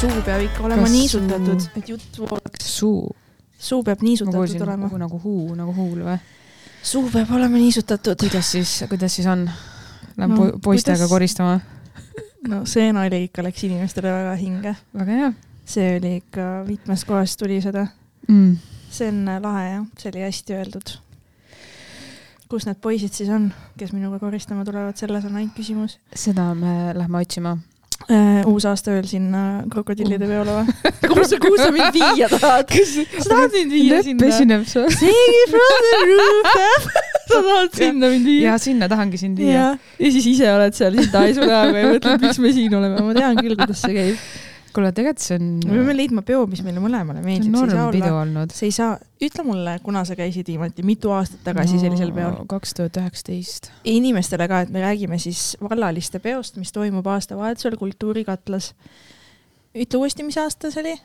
suu peab ikka olema Kas niisutatud et jutt voolaks. suu, suu peab niisutatud kuulsin olema nagu,. nagu huu, nagu huul või? suu peab olema niisutatud. kuidas siis, kuidas siis on? Lähen No, poistega kuidas- koristama. no see nali ikka läks inimestele väga hinge. väga hea see oli ikka mitmest kohast tuli seda. mm.. see on äh, lahe jah, see oli hästi öeldud. kus need poisid siis on, kes minuga koristama tulevad, selles on ainult küsimus. seda me lähme otsima. Uus aasta ööl sinna krokodillide peole või? kuhu sa, kuhu sa mind viia tahad? sa tahad mind viia sinna? esineb see. Sing it from the rooftop. sa tahad sinna mind viia? ja sinna tahangi sind viia. ja, siis ise oled seal sinna haisu näoga ja mõtled, miks me siin oleme, ma tean küll, kuidas see käib. kuule, tegelikult see on, me peame leidma peo, mis meile mõlemale meeldib, on see ei saa norm pidu olla, olnud. see ei saa, ütle mulle, kuna sa käisid viimati, mitu aastat tagasi sellisel peol? kaks tuhat üheksateist. inimestele ka, et me räägime siis vallaliste peost, mis toimub aastavahetusel Kultuurikatlas. ütle uuesti, mis aasta see oli?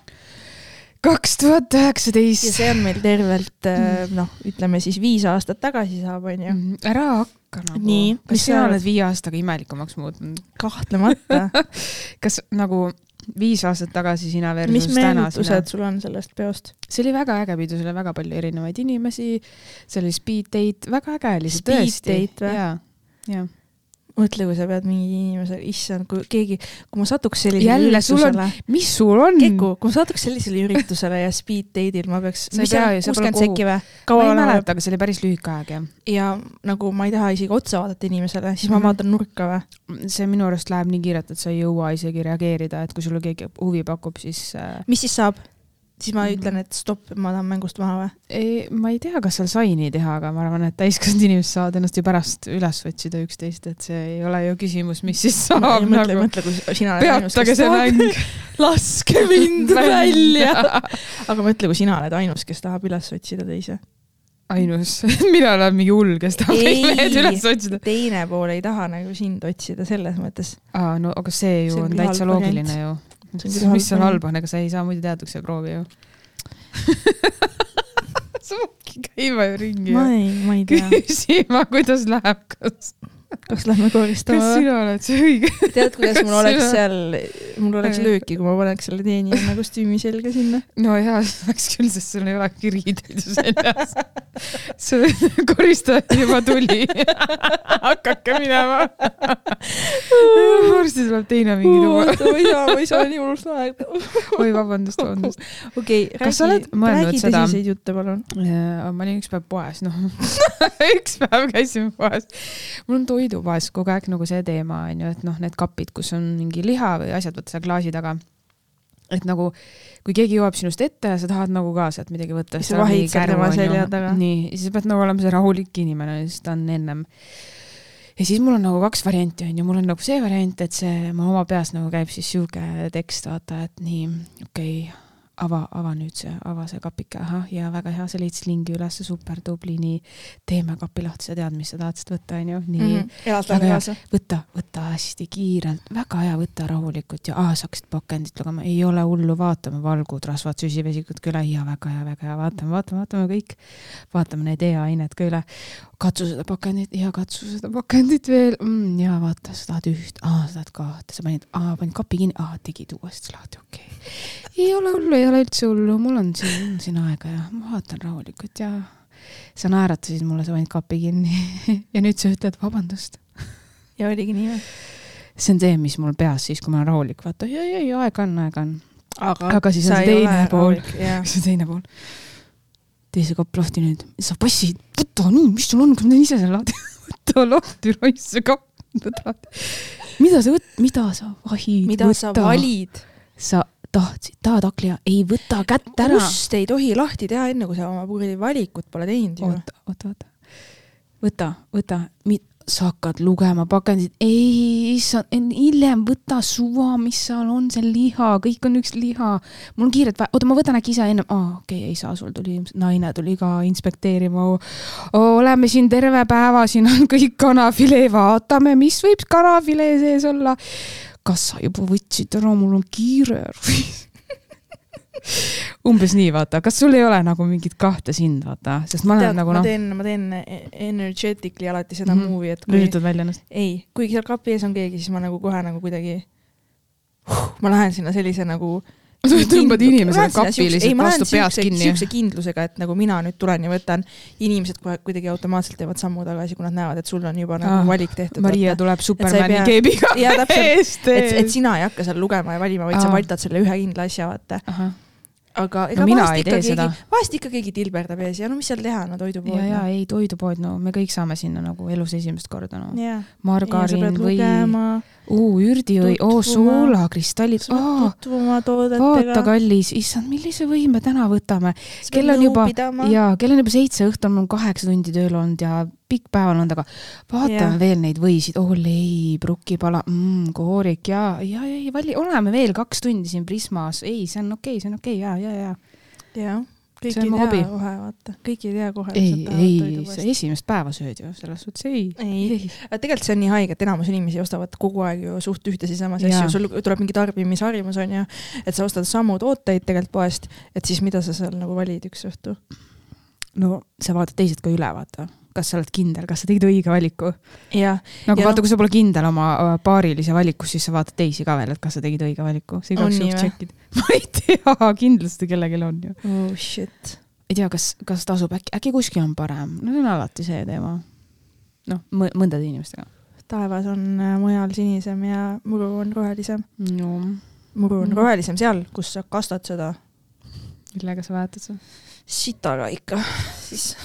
kaks tuhat ja üheksateist. see on meil tervelt äh, noh, ütleme siis viis aastat tagasi saab, onju. ära hakka nagu. Kas sina oled viie aastaga imelikumaks muutunud? kahtlemata. kas nagu viis aastat tagasi sina mis versus sina meenutused? sul on sellest peost? see oli väga äge pidu, seal oli väga palju erinevaid inimesi, see oli speed date, väga äge oli see Speed tõesti. jaa, jaa. mõtle, kui sa pead mingi inimese, issand, kui keegi, kui ma satuks sellisele Jälle, üritusele, mis sul on? Keku, kui ma satuks sellisele üritusele ja speed date'il ma peaks, ma ei mäleta, aga see oli päris lühike aeg jah. ja nagu ma ei taha isegi otsa vaadata inimesele, siis ma Mhm. vaatan nurka või? see minu arust läheb nii kiirelt, et sa ei jõua isegi reageerida, et kui sulle keegi huvi pakub, siis äh, mis siis saab? Siis ma Mhm. ütlen, et stopp, ma tahan mängust maha või? ei, ma ei tea, kas seal sai nii teha, aga ma arvan, et täiskasvanud inimesed saavad ennast ju pärast üles otsida üksteist, et see ei ole ju küsimus, mis siis saab mõtle, nagu. mõtle, kui sina oled ainus, kes tahab, laske mind välja. aga mõtle, kui sina oled ainus, kes tahab üles otsida teise. ainus, mina olen mingi hull, kes tahab kõik mehed üles otsida. teine pool ei taha nagu sind otsida selles mõttes. aa, no aga see ju See on on täitsa loogiline ju. See on küll halb mis variant. halba on, ega sa ei saa muidu teadvuks ei proovi ju. sa peadki käima ju ringi ma ja ei, ma ei tea, küsima, kuidas läheb, kas, kas lähme kas koristama või? sina oled see õige. tead, kuidas mul Kas oleks sina- seal, mul oleks lööki, kui ma paneks selle teenijanna kostüümi selga sinna. no jaa, see oleks küll, sest sul ei olegi riideid ju seljas. see koristaja juba tuli. hakake minema. varsti tuleb teine mingi tuba. oota, ma ei saa, ma ei saa nii hullusti aega. oi, vabandust, vabandust. okei, Kas sa oled räägi, mõelnud räägi seda- tõsiseid jutte, palun. ma olin üks päev poes, noh. üks päev käisime poes. mul on toidupoes kogu aeg nagu see teema on ju, et noh, need kapid, kus on mingi liha või asjad, vaata seal klaasi taga et nagu kui keegi jõuab sinust ette ja sa tahad nagu ka sealt midagi võtta. Sa vahid seal tema selja taga. nii, siis sa pead nagu olema see rahulik inimene, siis ta on ennem. ja siis mul on nagu kaks varianti on ju, mul on nagu see variant, et see mu oma peas nagu käib siis sihuke tekst, vaata, et nii, okei okay,, ava, ava nüüd see, ava see kapike, ahah, ja väga hea, sa leidsid lingi ülesse, super tubli, nii, teeme kapi lahti, sa tead, mis sa tahtsid võtta, onju, nii mm. -hmm elad hea. kaasa. võta, võta hästi kiirelt, väga hea, võta rahulikult ja aa, sa hakkasid pakendit lugema, ei ole hullu, vaatame valgud, rasvad, süsivesikud ka üle ja väga hea, väga hea, vaatame, vaatame, vaatame kõik. vaatame need e-ained ka üle. katsu seda pakendit ja katsu seda pakendit veel mm, ja vaata, sa tahad üht, aa, sa tahad kahte, sa panid, aa, panid kapi kinni, aa, tegid uuesti lahti, okei okay.. Ei ole hullu, ei ole üldse hullu, mul on siin, siin aega ja ma vaatan rahulikult ja sa naeratasid mulle, sa panid kapi kinni ja nüüd sa ütled vabandust ja oligi nii või? see on see, mis mul peas siis, kui ma olen rahulik, vaata, ei, ei, aega on, aega on. aga, Aga siis on ei teine pool. jah. see teine pool. tee see kapp lahti nüüd, sa passid, võta nii, mis sul on, ma teen ise selle lahti. võta lahti, raisk see kapp, võta lahti. mida sa võt-, mida sa vahid, mida võta. sa valid? sa tahtsid, tahad hakkliha, ei võta kätt ära. kust ei tohi lahti teha, enne kui sa oma kuradi valikut pole teinud ju. oota, oota, oota. võta, võta, sa hakkad lugema pakendit, ei, issand, hiljem võta suva, mis seal on, see liha, kõik on üks liha. mul on kiirelt vaja, oota, ma võtan äkki ise ennem, aa, okei okay,, ei saa, sul tuli, naine tuli ka inspekteerima. oleme siin terve päeva, siin on kõik kanafilee, vaatame, mis võib kanafilee sees olla. Kas sa juba võtsid ära, mul on kiire umbes nii, vaata, kas sul ei ole nagu mingit kahte sind, vaata, sest ma olen tead, nagu ma noh, teen, ma teen energetically alati seda mm -hmm. movie, et kui lülitad välja ennast. ei, kui seal kapi ees on keegi, siis ma nagu kohe nagu kuidagi huh, ma lähen sinna sellise nagu tõmbad inimesele Lähen sinna kapi siukse- ei, vastu siukse- kinni. siukse kindlusega, et nagu mina nüüd tulen ja võtan, inimesed kohe kuidagi automaatselt teevad sammu tagasi, kui nad näevad, et sul on juba nagu Ah, valik tehtud. Maria tuleb Supermani pea- keebiga eest et, et sina ei hakka seal lugema ja valima, vaid sa Aa. valtad selle ühe kindla asja, vaata. Aga ega No vahest ikka keegi seda., vahest ikka keegi tilberdab ees ja no mis seal teha, no toidupood. ja, ja ei toidupood, no me kõik saame sinna nagu elus esimest korda, no sa margariin või uu ürdiõi, oo soolakristallid, aa, vaata kallis, issand, millise võim me täna võtame. kell on juba- pidama. ja kell on juba seitse õhtul, on kaheksa tundi tööl olnud ja pikk päev on olnud, aga vaatan Jah. veel neid võisid, oo leib, rukkipala mm,, koorik ja, ja, ja, ja vali, oleme veel kaks tundi siin Prismas, ei, see on okei okay,, see on okei okay, ja, ja, ja. jah, kõik ei tea hobi. kohe, vaata, kõik ei tea kohe. ei, ei, sa esimest päeva sööd ju, selles suhtes ei. ei, aga tegelikult see on nii haige, et enamus inimesi ostavad kogu aeg ju suht ühtesid samasid Jaa. asju, sul tuleb mingi tarbimisharjumus on ju, et sa ostad samu tooteid tegelikult poest, et siis mida sa seal nagu valid üks õhtu. no sa vaatad teised ka üle, vaata, kas sa oled kindel, kas sa tegid õige valiku. nagu Ja vaata no,, kui sa pole kindel oma paarilise valikus, siis sa vaatad teisi ka veel, et kas sa tegid õige valiku. sa igaks juhuks tšekid. ma ei tea, kindlasti kellelgi on ju. oh shit. ei tea, kas, kas tasub äkki, äkki kuskil on parem, no see on alati see teema. noh, mõndade inimestega. taevas on äh, mujal sinisem ja muru on rohelisem. no muru on Mm. rohelisem seal, kus sa kastad seda millega sa väetad seda? sitaga ikka, siis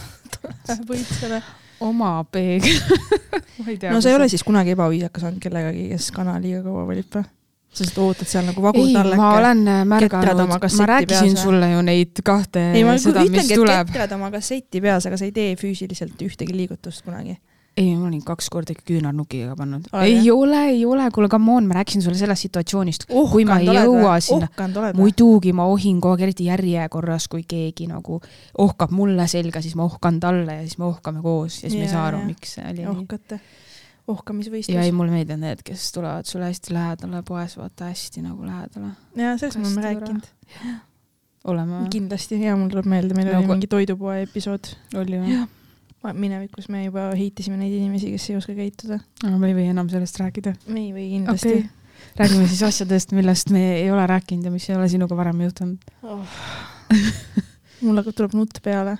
võid selle. oma peeg ma ei tea. no sa ei ole siis kunagi ebaviisakas olnud kellegagi, kes kana liiga kaua valib või? sa lihtsalt ootad seal nagu vagur talleke. ma olen ketrad märganud ma rääkisin peas sulle ju neid kahte ei, ma seda, mis ütlengi, tuleb. ketrad oma kasseti peas, aga sa ei tee füüsiliselt ühtegi liigutust kunagi. ei, ma olin kaks korda ikka küünarnukiga pannud. Oled, ei jah? ole, ei ole, kuule, come on, ma rääkisin sulle sellest situatsioonist. Kui ma ei jõua sinna- või? muidugi ma ohin kogu aeg, eriti järjekorras, kui keegi nagu ohkab mulle selga, siis ma ohkan talle ja siis me ohkame koos ja siis me ei saa aru, miks see oli ohkate. ja ei, ohkamisvõistlus. mulle meeldivad need, kes tulevad sulle hästi lähedale poes, vaata hästi nagu lähedale. jaa, sellest me oleme rääkinud. oleme kindlasti ja mul tuleb meelde, meil Nagu- oli mingi toidupoe episood. oli või? Minevikus me juba heitisime neid inimesi, kes ei oska käituda. me ei või enam sellest rääkida. me ei või kindlasti okei. räägime siis asjadest, millest me ei ole rääkinud ja mis ei ole sinuga varem juhtunud. oh.. mul hakkab, tuleb nutt peale.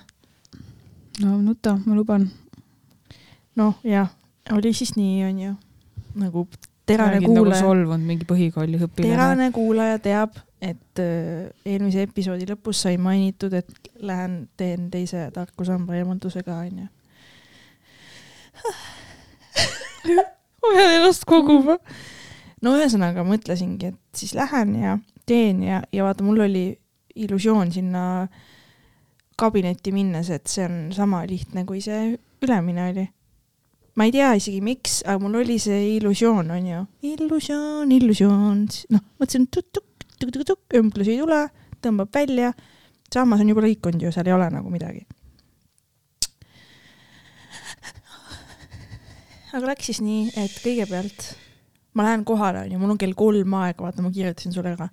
no nuta, ma luban. noh, jah, oli siis nii, onju. nagu terane nagu kuulaja, solvunud mingi põhikooli õpilane. terane kuulaja teab, et äh, eelmise episoodi lõpus sai mainitud, et lähen teen teise tarkusamba eemalduse ka, onju. Pean ennast koguma. no ühesõnaga mõtlesingi, et siis lähen ja teen ja, ja vaata, mul oli illusioon sinna kabinetti minnes, et see on sama lihtne, kui see ülemine oli. ma ei tea isegi miks, aga mul oli see illusioon, onju. illusioon, illusioon, noh, mõtlesin tukk-tukk-tukk-tukk, õmblusi ei tule, tõmbab välja. sammas on juba lõikunud ju, seal ei ole nagu midagi. Aga läks siis nii, et kõigepealt ma lähen kohale, onju, mul on kell kolm aega, vaata, ma kirjutasin sulle ka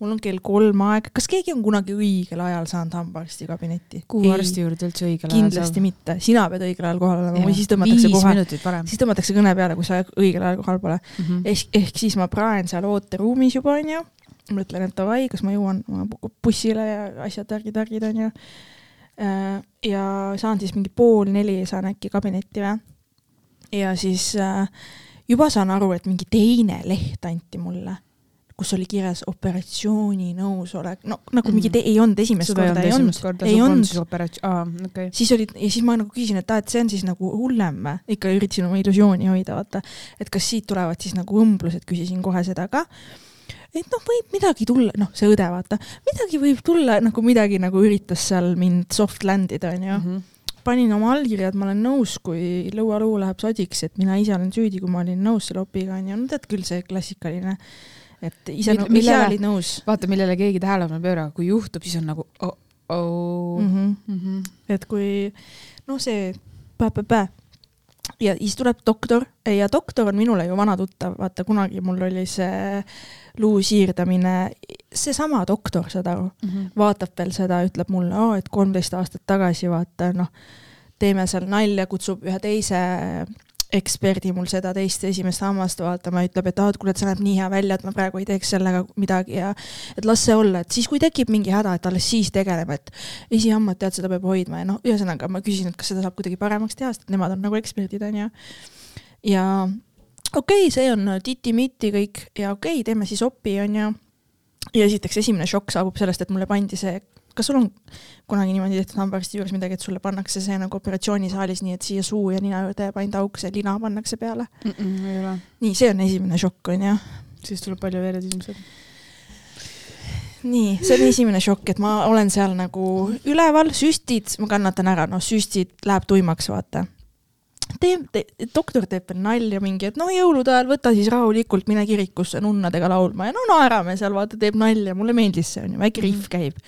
mul on kell kolm aega, kas keegi on kunagi õigel ajal saanud hambaarsti kabinetti? kuhu arsti juurde üldse õigel ajal kindlasti mitte, sina pead õigel ajal kohal olema või siis tõmmatakse kohe, siis tõmmatakse kõne peale, kui sa õigel ajal kohal pole. mm. -hmm. ehk, ehk siis ma praen seal ooteruumis juba onju, mõtlen, et davai, kas ma jõuan bu- bussile ja asjad, värgid-värgid onju. ja saan siis mingi pool neli saan äkki kabinetti või. Ja siis äh, juba saan aru, et mingi teine leht anti mulle, kus oli kirjas operatsiooni nõusolek, no nagu mingi te-, ei olnud esimest seda korda, ei olnud ei olnud aa, okei. siis olid ja siis ma nagu küsisin, et aa, et see on siis nagu hullem või? ikka üritasin oma illusiooni hoida, vaata. et kas siit tulevad siis nagu õmblused, küsisin kohe seda ka. et noh, võib midagi tulla, noh, see õde, vaata, midagi võib tulla nagu midagi nagu üritas seal mind soft land ida, onju. Mhm. Panin oma allkirja, et ma olen nõus, kui lõualuu läheb sodiks, et mina ise olen süüdi, kui ma olin nõus selle opiga, onju. no tead küll, see klassikaline, et ise no,, ise olid nõus vaata, millele keegi tähelepanu ei pööra, kui juhtub, siis on nagu oh, oh. mm. -hmm. Mm -hmm. et kui noh, see pä-pä-pä ja siis tuleb doktor ja doktor on minule ju vana tuttav, vaata kunagi mul oli see luu siirdamine, seesama doktor, saad aru, Mm -hmm. vaatab veel seda, ütleb mulle oh,, et kolmteist aastat tagasi vaata noh, teeme seal nalja, kutsub ühe teise eksperdi mul seda teist esimest hammast vaatama, ütleb, et aa, et kuule, et see näeb nii hea välja, et ma praegu ei teeks sellega midagi ja et las see olla, et siis, kui tekib mingi häda, et alles siis tegeleme, et esihammad, tead, seda peab hoidma ja noh, ühesõnaga ma küsisin, et kas seda saab kuidagi paremaks teha, sest nemad on nagu eksperdid, onju. ja okei okay,, see on titi-miti kõik ja okei okay,, teeme siis opi, onju. ja esiteks esimene šokk saabub sellest, et mulle pandi see kas sul on kunagi niimoodi tehtud hambaarsti juures midagi, et sulle pannakse see nagu operatsioonisaalis nii, et siia suu ja nina juurde jääb ainult auk, see lina pannakse peale mm? -mm, ei ole. nii, see on esimene šokk, onju. siis tuleb palju vered ilmselt. nii, see on esimene šokk, et ma olen seal nagu üleval, süstid, ma kannatan ära, noh, süstid läheb tuimaks, vaata teeb te,, doktor teeb veel nalja mingi, et no jõulude ajal võta siis rahulikult, mine kirikusse nunnadega laulma ja no naerame seal, vaata, teeb nalja, mulle meeldis see onju, väike rihv mhm. käib.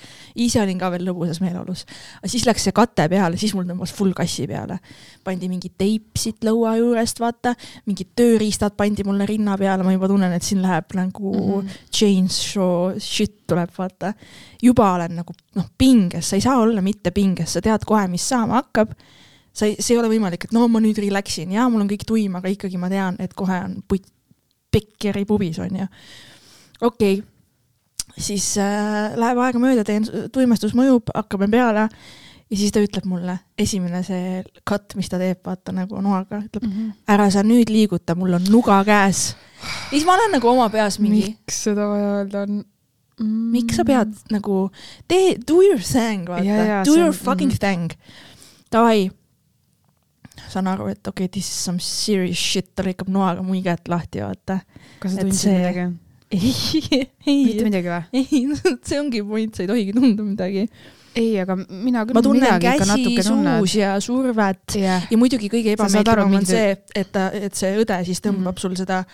ise olin ka veel lõbusas meeleolus. siis läks see kate peale, siis mul tõmbas full kassi peale. pandi mingi teip siit lõua juurest, vaata, mingid tööriistad pandi mulle rinna peale, ma juba tunnen, et siin läheb nagu mm -hmm. chainsaw shit tuleb, vaata. juba olen nagu noh, pinges, sa ei saa olla mitte pinges, sa tead kohe, mis saama hakkab sa ei, see ei ole võimalik, et no ma nüüd relax in ja mul on kõik tuim, aga ikkagi ma tean, et kohe on putt, pekkeri pubis on ju. okei okay., siis äh, läheb aega mööda, teen, tuimestus mõjub, hakkame peale ja siis ta ütleb mulle, esimene see cut, mis ta teeb, vaata nagu noaga, ütleb mm -hmm. ära sa nüüd liiguta, mul on nuga käes. ja siis ma olen nagu oma peas mingi. miks seda vaja öelda on? Mm. miks sa pead nagu, tee, do your thing, vaata, do your fucking mm thing. Davai, saan aru, et okei okay,, this is some serious shit, ta lõikab noaga mu iget lahti, vaata. kas sa tundsid see... midagi? ei, ei. mitte midagi või? ei, see ongi point, sa ei tohigi tunda midagi. ei, aga mina küll ma tunnen käsi, suus ja survet yeah. ja muidugi kõige ebameeldivam on see, et ta, et see õde siis tõmbab mm -hmm. sul seda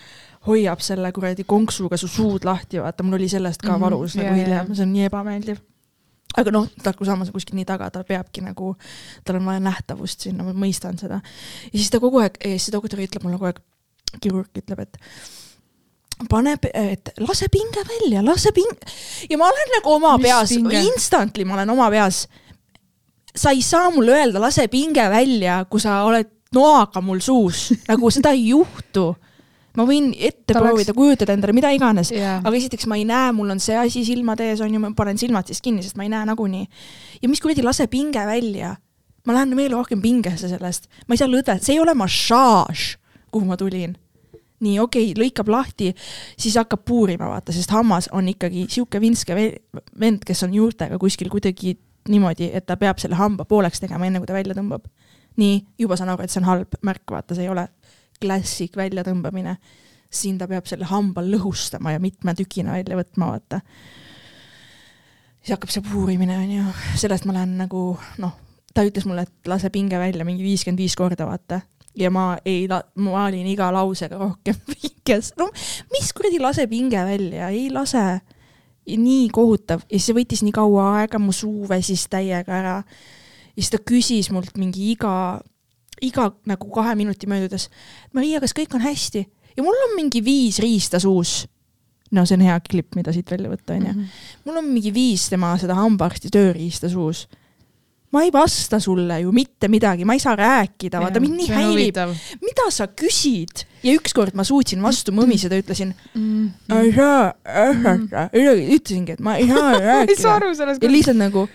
hoiab selle kuradi konksuga su suud lahti, vaata, mul oli sellest ka mhm. valus mm -hmm. nagu hiljem, see on nii ebameeldiv aga noh, Tarku sammas on kuskil nii taga, ta peabki nagu, tal on vaja nähtavust sinna, ma mõistan seda. ja siis ta kogu aeg, siis doktor ütleb mulle kogu aeg, kirurg ütleb, et pane, et lase pinge välja, lase ping- ja ma olen nagu oma Mis peas, instantly ma olen oma peas. sa ei saa mulle öelda, lase pinge välja, kui sa oled noaga mul suus, nagu seda ei juhtu ma võin ette ta proovida oleks..., kujutada endale mida iganes yeah., aga esiteks ma ei näe, mul on see asi silmade ees, on ju, ma panen silmad siis kinni, sest ma ei näe nagunii. ja mis kuradi, lase pinge välja. ma lähen veel rohkem pingesse sellest, ma ei saa lõdvestada, see ei ole massaaž, kuhu ma tulin. nii, okei okay,, lõikab lahti, siis hakkab puurima, vaata, sest hammas on ikkagi sihuke vinske vend, kes on juurtega kuskil kuidagi niimoodi, et ta peab selle hamba pooleks tegema, enne kui ta välja tõmbab. nii, juba saan aru, et see on halb märk, vaata, see ei ole klassik väljatõmbamine, siin ta peab selle hamba lõhustama ja mitme tükina välja võtma, vaata. siis hakkab see puurimine, onju, sellest ma lähen nagu noh, ta ütles mulle, et lase pinge välja mingi viiskümmend viis korda, vaata. ja ma ei, ma olin iga lausega rohkem pinges, no mis kuradi lase pinge välja, ei lase. nii kohutav ja siis see võttis nii kaua aega, mu suu väsis täiega ära. ja siis ta küsis mult mingi iga iga nagu kahe minuti möödudes. Maria, kas kõik on hästi? ja mul on mingi viis riista suus. no see on hea klipp, mida siit välja võtta, onju. Mhm. mul on mingi viis tema seda hambaarsti tööriista suus ma ei vasta sulle ju mitte midagi, ma ei saa rääkida, vaata mind nii häirib. mida sa küsid? ja ükskord ma suutsin vastu mõmiseda, ütlesin mm. -hmm. ei saa, ütlesingi, et ma ei saa rääkida. ja lihtsalt nagu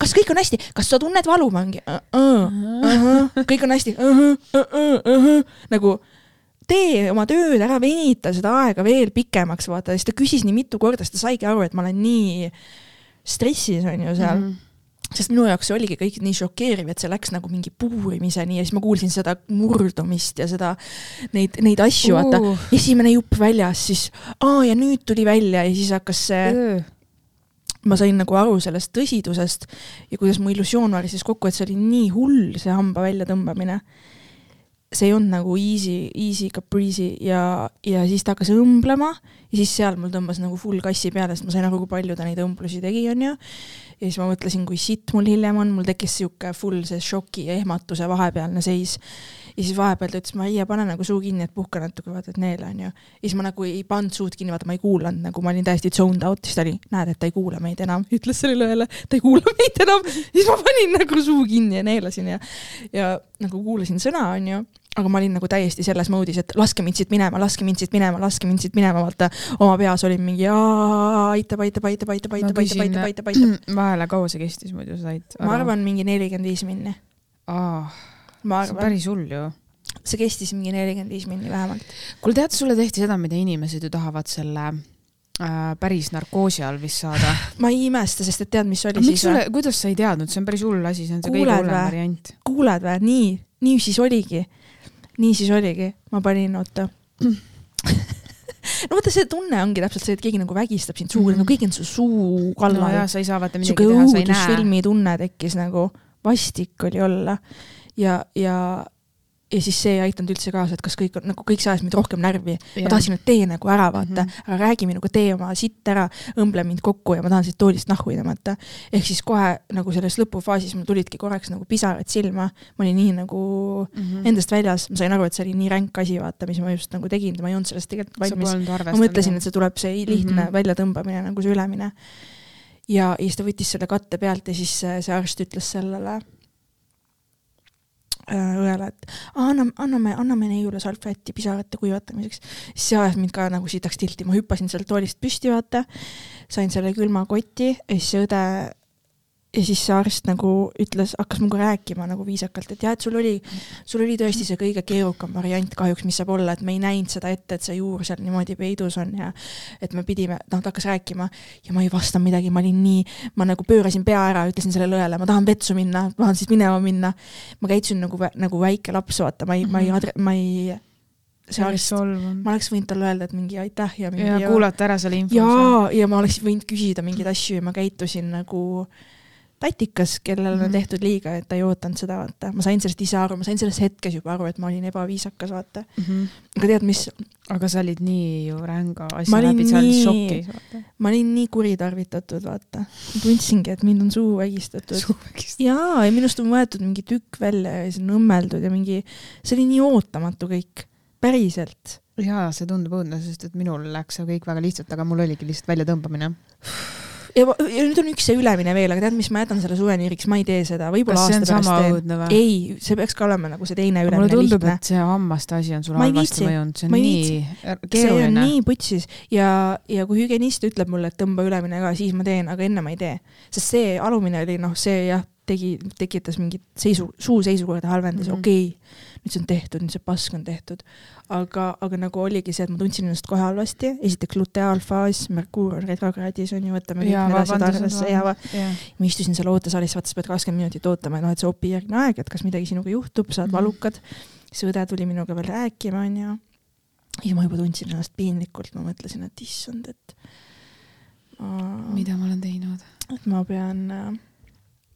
kas kõik on hästi, kas sa tunned valu? ma mingi uh, uh, uh, kõik on hästi uh, uh, uh, uh, uh. nagu tee oma tööd ära, venita seda aega veel pikemaks, vaata, siis ta küsis nii mitu korda, siis ta saigi aru, et ma olen nii stressis, on ju, seal mm. -hmm sest minu jaoks see oligi kõik nii šokeeriv, et see läks nagu mingi puurimiseni ja siis ma kuulsin seda murdumist ja seda, neid, neid asju uh., vaata. esimene jupp väljas, siis aa ja nüüd tuli välja ja siis hakkas see uh ma sain nagu aru sellest tõsidusest ja kuidas mu illusioon varises kokku, et see oli nii hull, see hamba väljatõmbamine. see ei olnud nagu easy, easy caprice'i ja, ja siis ta hakkas õmblema ja siis seal mul tõmbas nagu full kassi peale, sest ma sain aru, kui palju ta neid õmblusi tegi, onju. ja siis ma mõtlesin, kui sitt mul hiljem on, mul tekkis sihuke full see šoki ja ehmatuse vahepealne seis ja siis vahepeal ta ütles, Maria, pane nagu suu kinni, et puhka natuke, vaata, et neela onju. ja siis ma nagu ei pannud suud kinni, vaata, ma ei kuulanud, nagu ma olin täiesti zoned out, siis ta oli, näed, et ta ei kuula meid enam, ütles sellele õele, ta ei kuula meid enam. siis ma panin nagu suu kinni ja neelasin ja, ja nagu kuulasin sõna, onju. aga ma olin nagu täiesti selles moodis, et laske mind siit minema, laske mind siit minema, laske mind siit minema, vaata oma peas olin mingi aitab, aitab, aitab, aitab, aitab, aitab, aitab, aitab, aitab. vahele, kaua see kestis muidu said? ma arvan mingi nelikümmend viis minni. aa, see on päris hull ju see kestis mingi nelikümmend viis minni vähemalt. kuule, tead, sulle tehti seda, mida inimesed ju tahavad selle äh, päris narkoosi all vist saada. ma ei imesta, sest et tead, mis oli siis sulle, kuidas sa ei teadnud, see on päris hull asi, see on see Kuuled kõige hullem variant. kuuled või, nii, nii siis oligi. nii siis oligi, ma panin, oota no vaata, see tunne ongi täpselt see, et keegi nagu vägistab sind suuga mm, -hmm. nagu keegi on su suu kallal no sa ei saa vaata midagi teha, sa ei näe. õudusfilmi tunne tekkis nagu, vastik oli olla ja, ja ja siis see ei aidanud üldse kaasa, et kas kõik on, nagu kõik see ajas mind rohkem närvi. ma tahtsin, et tee nagu ära, vaata mm, Mhm. -hmm. ära räägi minuga, tee oma sitt ära, õmble mind kokku ja ma tahan siit toolist nahku tõmmata. ehk siis kohe nagu selles lõpufaasis mul tulidki korraks nagu pisarad silma, ma olin nii nagu mm -hmm. endast väljas, ma sain aru, et see oli nii ränk asi, vaata, mis ma just nagu tegin, ma ei olnud sellest tegelikult valmis ma mõtlesin, et see tuleb see lihtne mm Mhm. -hmm. väljatõmbamine nagu see ülemine. ja, ja siis ta võttis selle katte pealt ja siis see, arst ütles sellele õele, et "Aa, anname, anname, anname neiule salvrätti pisarate kuivatamiseks. siis see ajas mind ka nagu sitaks tilti, ma hüppasin sealt toolist püsti, vaata, sain selle külma koti ja siis see õde ja siis see arst nagu ütles, hakkas minuga rääkima nagu viisakalt, et jah, et sul oli, sul oli tõesti see kõige keerukam variant kahjuks, mis saab olla, et me ei näinud seda ette, et see juur seal niimoodi peidus on ja et me pidime, noh, ta hakkas rääkima ja ma ei vastanud midagi, ma olin nii, ma nagu pöörasin pea ära, ütlesin sellele õele, ma tahan vetsu minna, ma tahan siit minema minna. ma käitusin nagu, nagu väike laps, vaata, ma ei, ma ei, ma ei, see arst, ma oleks võinud talle öelda, et mingi aitäh ja mingi ja kuulata ära selle info. jaa, ja ma oleks võinud küsida mingeid asju ja ma käitusin nagu tatikas, kellele on Mhm. tehtud liiga, et ta ei ootanud seda, vaata. ma sain sellest ise aru, ma sain selles hetkes juba aru, et ma olin ebaviisakas, vaata. mm. -hmm. aga tead, mis, aga sa olid nii ju ränga asja läbi, sa olid šokis, ma olin nii kuritarvitatud, vaata. ma tundsingi, et mind on suu vägistatud. jaa, ja minust on võetud mingi tükk välja ja siis on õmmeldud ja mingi, see oli nii ootamatu kõik, päriselt. jaa, see tundub õudne, sest et minul läks see kõik väga lihtsalt, aga mul oligi lihtsalt väljatõmbamine. Ja, ma- ja nüüd on üks see ülemine veel, aga tead, mis ma jätan selle suveniiriks, ma ei tee seda, võib-olla aasta pärast teen. ei, see peaks ka olema nagu see teine mulle ülemine tundub, lihtne. et see hammaste asi on sulle halvasti mõjunud, see on nii see on keeruline. nii putsis ja, ja kui hügienist ütleb mulle, et tõmba ülemine ka, siis ma teen, aga enne ma ei tee. sest see alumine oli noh, see jah, tegi, tekitas mingit seisu, suu seisukorda halvendas mm. -hmm. okei okay, nüüd see on tehtud, nüüd see pask on tehtud. aga, aga nagu oligi see, et ma tundsin ennast kohe halvasti, esiteks luteaalfaas, Merkuur on retrokraadis on ju, võtame kõik need asjad arvesse ja ma istusin seal ootesaalis, vaata sa pead kakskümmend minutit ootama ja noh, et see opijärgne aeg, et kas midagi sinuga juhtub, saad Mhm. valukad. siis õde tuli minuga veel rääkima, onju. ja ma juba tundsin ennast piinlikult, ma mõtlesin, et issand, et ma, mida ma olen teinud? et ma pean äh,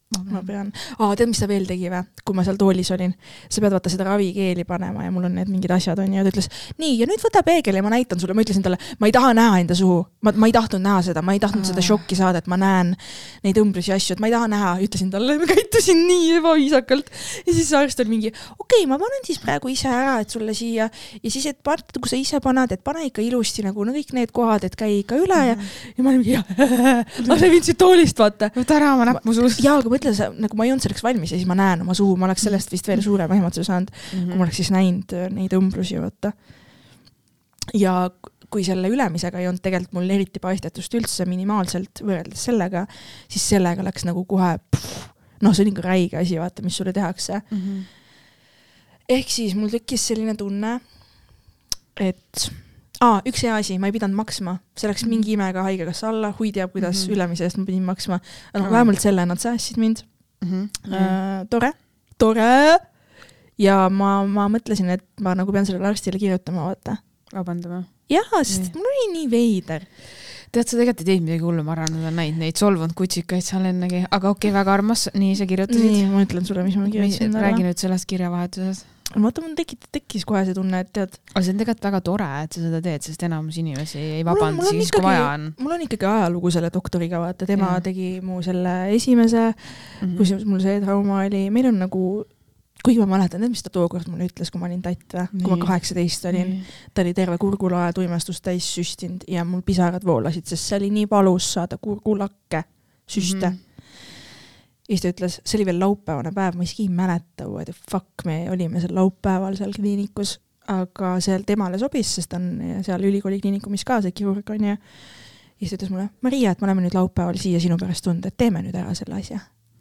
ma pean, aa, tead, mis ta veel tegi või, kui ma seal toolis olin? sa pead vaata seda ravikeeli panema ja mul on need mingid asjad onju ja ta ütles, nii ja nüüd võta peegel ja ma näitan sulle, ma ütlesin talle, ma ei taha näha enda suhu, ma, ma ei tahtnud näha seda, ma ei tahtnud seda Aa. šokki saada, et ma näen neid õmblusi ja asju, et ma ei taha näha, ütlesin talle, ma käitusin nii ebaviisakalt. ja siis arst oli mingi, okei okay,, ma panen siis praegu ise ära, et sulle siia. Ja siis, et part, kui sa ise paned, et pane ikka ilusti nagu no kõik need kohad, et käi ikka üle ja, ja ma olin mingi, lase mind siit toolist vaata. Võta ära oma näpp mu suust jaa, aga mõtle, sa nagu ma ei olnud selleks valmis ja siis ma näen oma suhu, ma oleks sellest vist veel suurema ehmatuse saanud, kui ma oleks siis näinud äh, neid õmblusi, vaata. ja kui selle ülemisega ei olnud tegelikult mul eriti paistetust üldse minimaalselt võrreldes sellega, siis sellega läks nagu kohe, noh, see on ikka räige asi, vaata, mis sulle tehakse. Mhm. ehk siis mul tekkis selline tunne, et aa, üks hea asi, ma ei pidanud maksma, see läks Mhm. mingi imega haigekassa alla, hui teab, kuidas mm Mhm. -hmm. ülemise eest ma pidin maksma. no Aa. vähemalt selle nad säästsid mind Mhm. äh,. tore, tore. ja ma, ma mõtlesin, et ma nagu pean sellele arstile kirjutama, vaata. vabandame. jah, sest mul oli nii veider. tead, sa tegelikult ei teinud midagi hullu, ma arvan, nad on näinud neid solvunud kutsikaid seal ennegi, aga okei okay,, väga armas, nii sa kirjutasid. nii, ma ütlen sulle, mis ma kirjutasin räägi. nüüd sellest kirjavahetusest. vaata, mul tekit-, tekkis kohe see tunne, et tead, aga see on tegelikult väga tore, et sa seda teed, sest enamus inimesi ei vabanda siis, kui ikkagi- vaja on. mul on ikkagi ajalugu selle doktoriga, vaata, tema ja. tegi mu selle esimese Mhm. kusjuures mul see trauma oli, meil on nagu, kuigi ma mäletan, tead, mis ta tookord mulle ütles, kui ma olin tatt või, kui ma kaheksateist olin, ta oli terve kurgulae tuimestust täis süstinud ja mul pisarad voolasid, sest see oli nii valus saada kurgulakke süste mm. -hmm. Ja siis ta ütles, see oli veel laupäevane päev, ma isegi ei mäleta, what the fuck me olime seal laupäeval seal kliinikus, aga seal temale sobis, sest ta on seal ülikooli kliinikumis ka see kirurg onju. ja siis ta ütles mulle, Maria, et me oleme nüüd laupäeval siia sinu pärast tulnud, et teeme nüüd ära selle asja.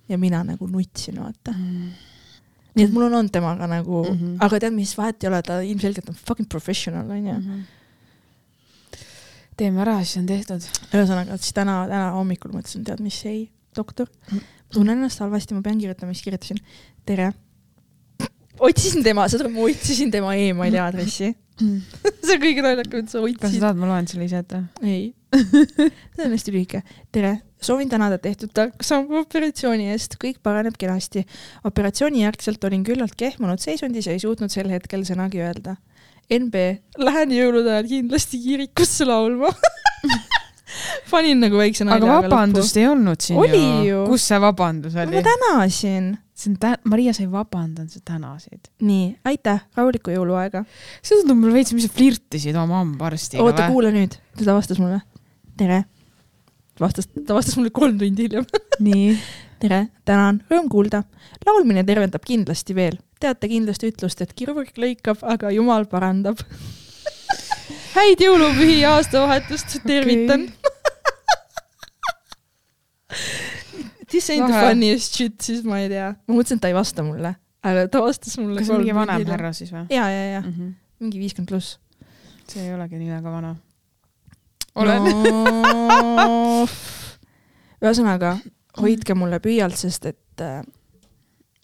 ja mina nagu nutsin, vaata. nii et mul on olnud temaga nagu mm. -hmm. aga tead, mis vahet ei ole, ta ilmselgelt on fucking professional onju mm. Mhm. teeme ära, siis on tehtud. -hmm. ühesõnaga, siis täna, täna hommikul mõtlesin, tead mis, ei, doktor, tunnen ennast halvasti, ma pean kirjutama, siis kirjutasin tere. otsisin tema, saad aru, ma otsisin tema emaili aadressi. see on kõige naljakam, et sa kas sa otsid. tahad, ma loen selle ise ette? ei, see on hästi lühike. tere, soovin tänada tehtud tarka sammu operatsiooni eest, kõik paraneb kenasti. operatsiooni järgselt olin küllalt kehmunud seisundis ja ei suutnud sel hetkel sõnagi öelda. NB, lähen jõulude ajal kindlasti kirikusse laulma. panin nagu väikse nalja. aga vabandust ei olnud siin Oli ju, ju. kus see vabandus oli ma? tänasin. see on tä-, Maria, sa ei vabandanud, sa tänasid. nii, aitäh, rahulikku jõuluaega. see tundub mulle veits, mis sa flirtisid oma hambaarstiga oota, kuula nüüd, ta vastas mulle. tere. vastas, ta vastas mulle kolm tundi hiljem. nii, tere, tänan, rõõm kuulda. laulmine tervendab kindlasti veel. teate kindlasti ütlust, et kirurg lõikab, aga jumal parandab. häid jõulupühi ja aastavahetust, tervitan okay.. This ain't the Lahe. funniest shit, siis ma ei tea. ma mõtlesin, et ta ei vasta mulle, aga ta vastas mulle. kas mingi vanem? härra siis või? ja, ja, ja mingi viiskümmend pluss. see ei olegi nii väga vana. olen. no,. ühesõnaga, hoidke mulle püüalt, sest et äh,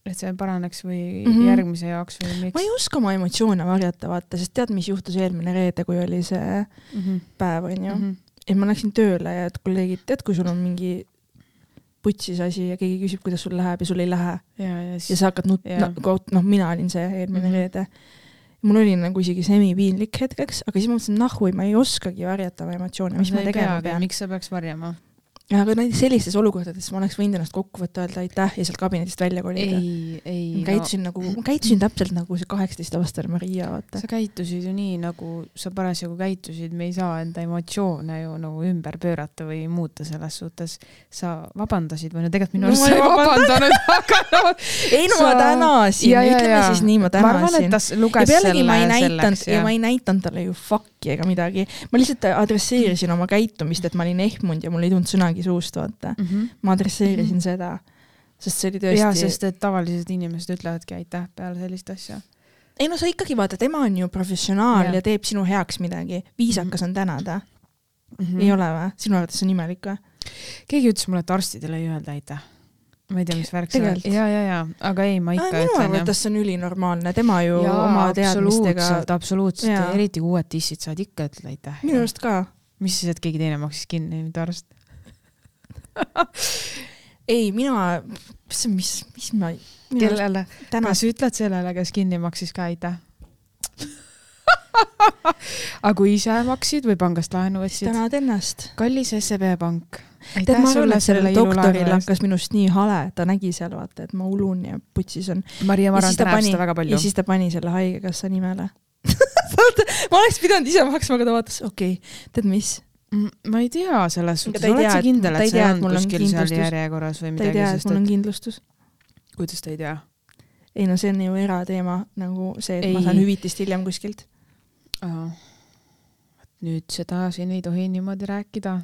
et see paraneks või mm. -hmm. järgmise jaoks või miks ma ei oska oma emotsioone varjata, vaata, sest tead, mis juhtus eelmine reede, kui oli see mm. -hmm. päev, onju. Mm -hmm. et ma läksin tööle ja et kolleegid, tead, kui sul on mingi putsis asi ja keegi küsib, kuidas sul läheb ja sul ei lähe ja, ja ja siis sa hakkad nut- Jah. no,, noh, mina olin see eelmine mm -hmm. reede. mul oli nagu isegi semipiinlik hetkeks, aga siis ma mõtlesin, nahhu, ma ei oskagi varjata oma emotsioone, mis ma tegema pean. miks sa peaks varjama? Aga näiteks sellistes olukordades ma oleks võinud ennast kokku võtta, öelda aitäh ja sealt kabinetist välja kolida. ei, ei ma käitusin no. nagu, ma käitusin täpselt nagu see kaheksateistaastane Maria, vaata. sa käitusid ju nii, nagu sa parasjagu käitusid, me ei saa enda emotsioone ju nagu ümber pöörata või muuta selles suhtes. sa vabandasid või no tegelikult minu No arust ma sa ei vabandanud, aga no ei no ma Sa- tänasin, Ja, ja, ütleme ja. siis nii, ma ma arvan, et tänasin ta s- ja luges pealegi ma ei selle näidanud ja ma ei näidanud talle ju fuck'i ega midagi. ma lihtsalt adresseerisin oma käitumist, et ma olin ehmunud ja mul ei tulnud sõnagi suust, vaata. mm. -hmm. ma adresseerisin seda, sest see oli tõesti ja, sest et tavalised inimesed ütlevadki aitäh peale sellist asja. ei no sa ikkagi vaata, tema on ju professionaal Jah. ja, ja teeb sinu heaks midagi, viisakas on tänada Mm mm., ei ole või? sinu arvates on imelik või? keegi ütles mulle, et arstidele ei öelda aitäh. Ma ei tea, mis värk see on. Ja, ja, ja, aga ei, ma ikka minu ütlen arvates see on ülinormaalne, tema ju ja, oma teadmistega absoluutselt, eriti kui uued dissid saad ikka ütelda aitäh. minu arust ka. mis siis, et keegi teine maksis kinni, mitte arst? ei, mina, mis, mis, mis ma, kellele? täna kas ütled sellele, kes kinni maksis ka aitäh? aga kui ise maksid või pangast laenu võtsid? tänad ennast. kallis SEB pank. tead, ma arvan, et sellel doktoril hakkas minust nii hale, ta nägi seal vaata, et ma ulun ja putsis on. Maria, ma ja arvan, siis et ta ta näeb pani seda väga, palju ja. siis ta pani selle Haigekassa nimele. ma oleks pidanud ise maksma, aga ta vaatas, okei okay,, tead mis, Mm, ma ei tea selles suhtes, oled sa kindel, et see on kuskil seal järjekorras või ta ei midagi, tea, et mul on kindlustus. kuidas ta ei tea? ei no see on ju erateema nagu see, et ei. ma saan hüvitist hiljem kuskilt. Nüüd seda siin ei tohi niimoodi rääkida.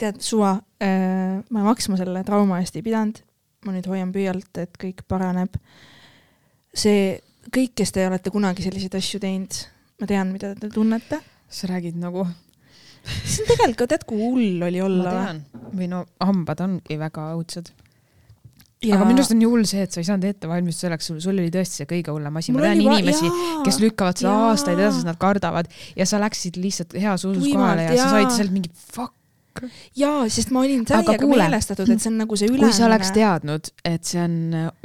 tead, suva äh,, ma maksma selle trauma eest ei pidanud. ma nüüd hoian püüalt, et kõik paraneb. see, kõik, kes te olete kunagi selliseid asju teinud, ma tean, mida te tunnete. sa räägid nagu, see on tegelikult, tead, kui hull oli ma olla. tean, või no hambad ongi väga õudsed. Aga minu arust on nii hull see, et sa ei saanud ette valmistada selleks, sul, sul oli tõesti see kõige hullem asi, ma tean inimesi, kes lükkavad seda aastaid edasi, sest nad kardavad ja sa läksid lihtsalt heas usus kohale ja sa jaa. said sealt mingi fuck. jaa, sest ma olin täiega meelestatud, et see on nagu see ülemine. kui sa oleks teadnud, et see on,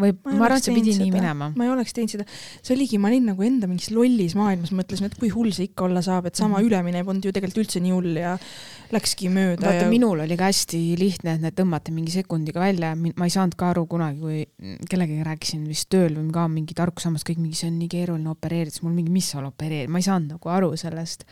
või Ma ma arvan, et see pidi teinud nii seda. minema. ma ei oleks teinud seda, see oligi, ma olin nagu enda mingis lollis maailmas, mõtlesin, et kui hull see ikka olla saab, et sama Mhm. ülemine polnud ju tegelikult üldse nii hull ja läkski mööda vaata ja, minul oli ka hästi lihtne, et need tõmmati mingi sekundiga välja, ma ei saanud ka aru kunagi, kui kellegagi rääkisin vist tööl või ka mingi tarkussammas, kõik mingi, see on nii keeruline opereerida, siis mul mingi, mis seal opereerida, ma ei saanud nagu aru sellest.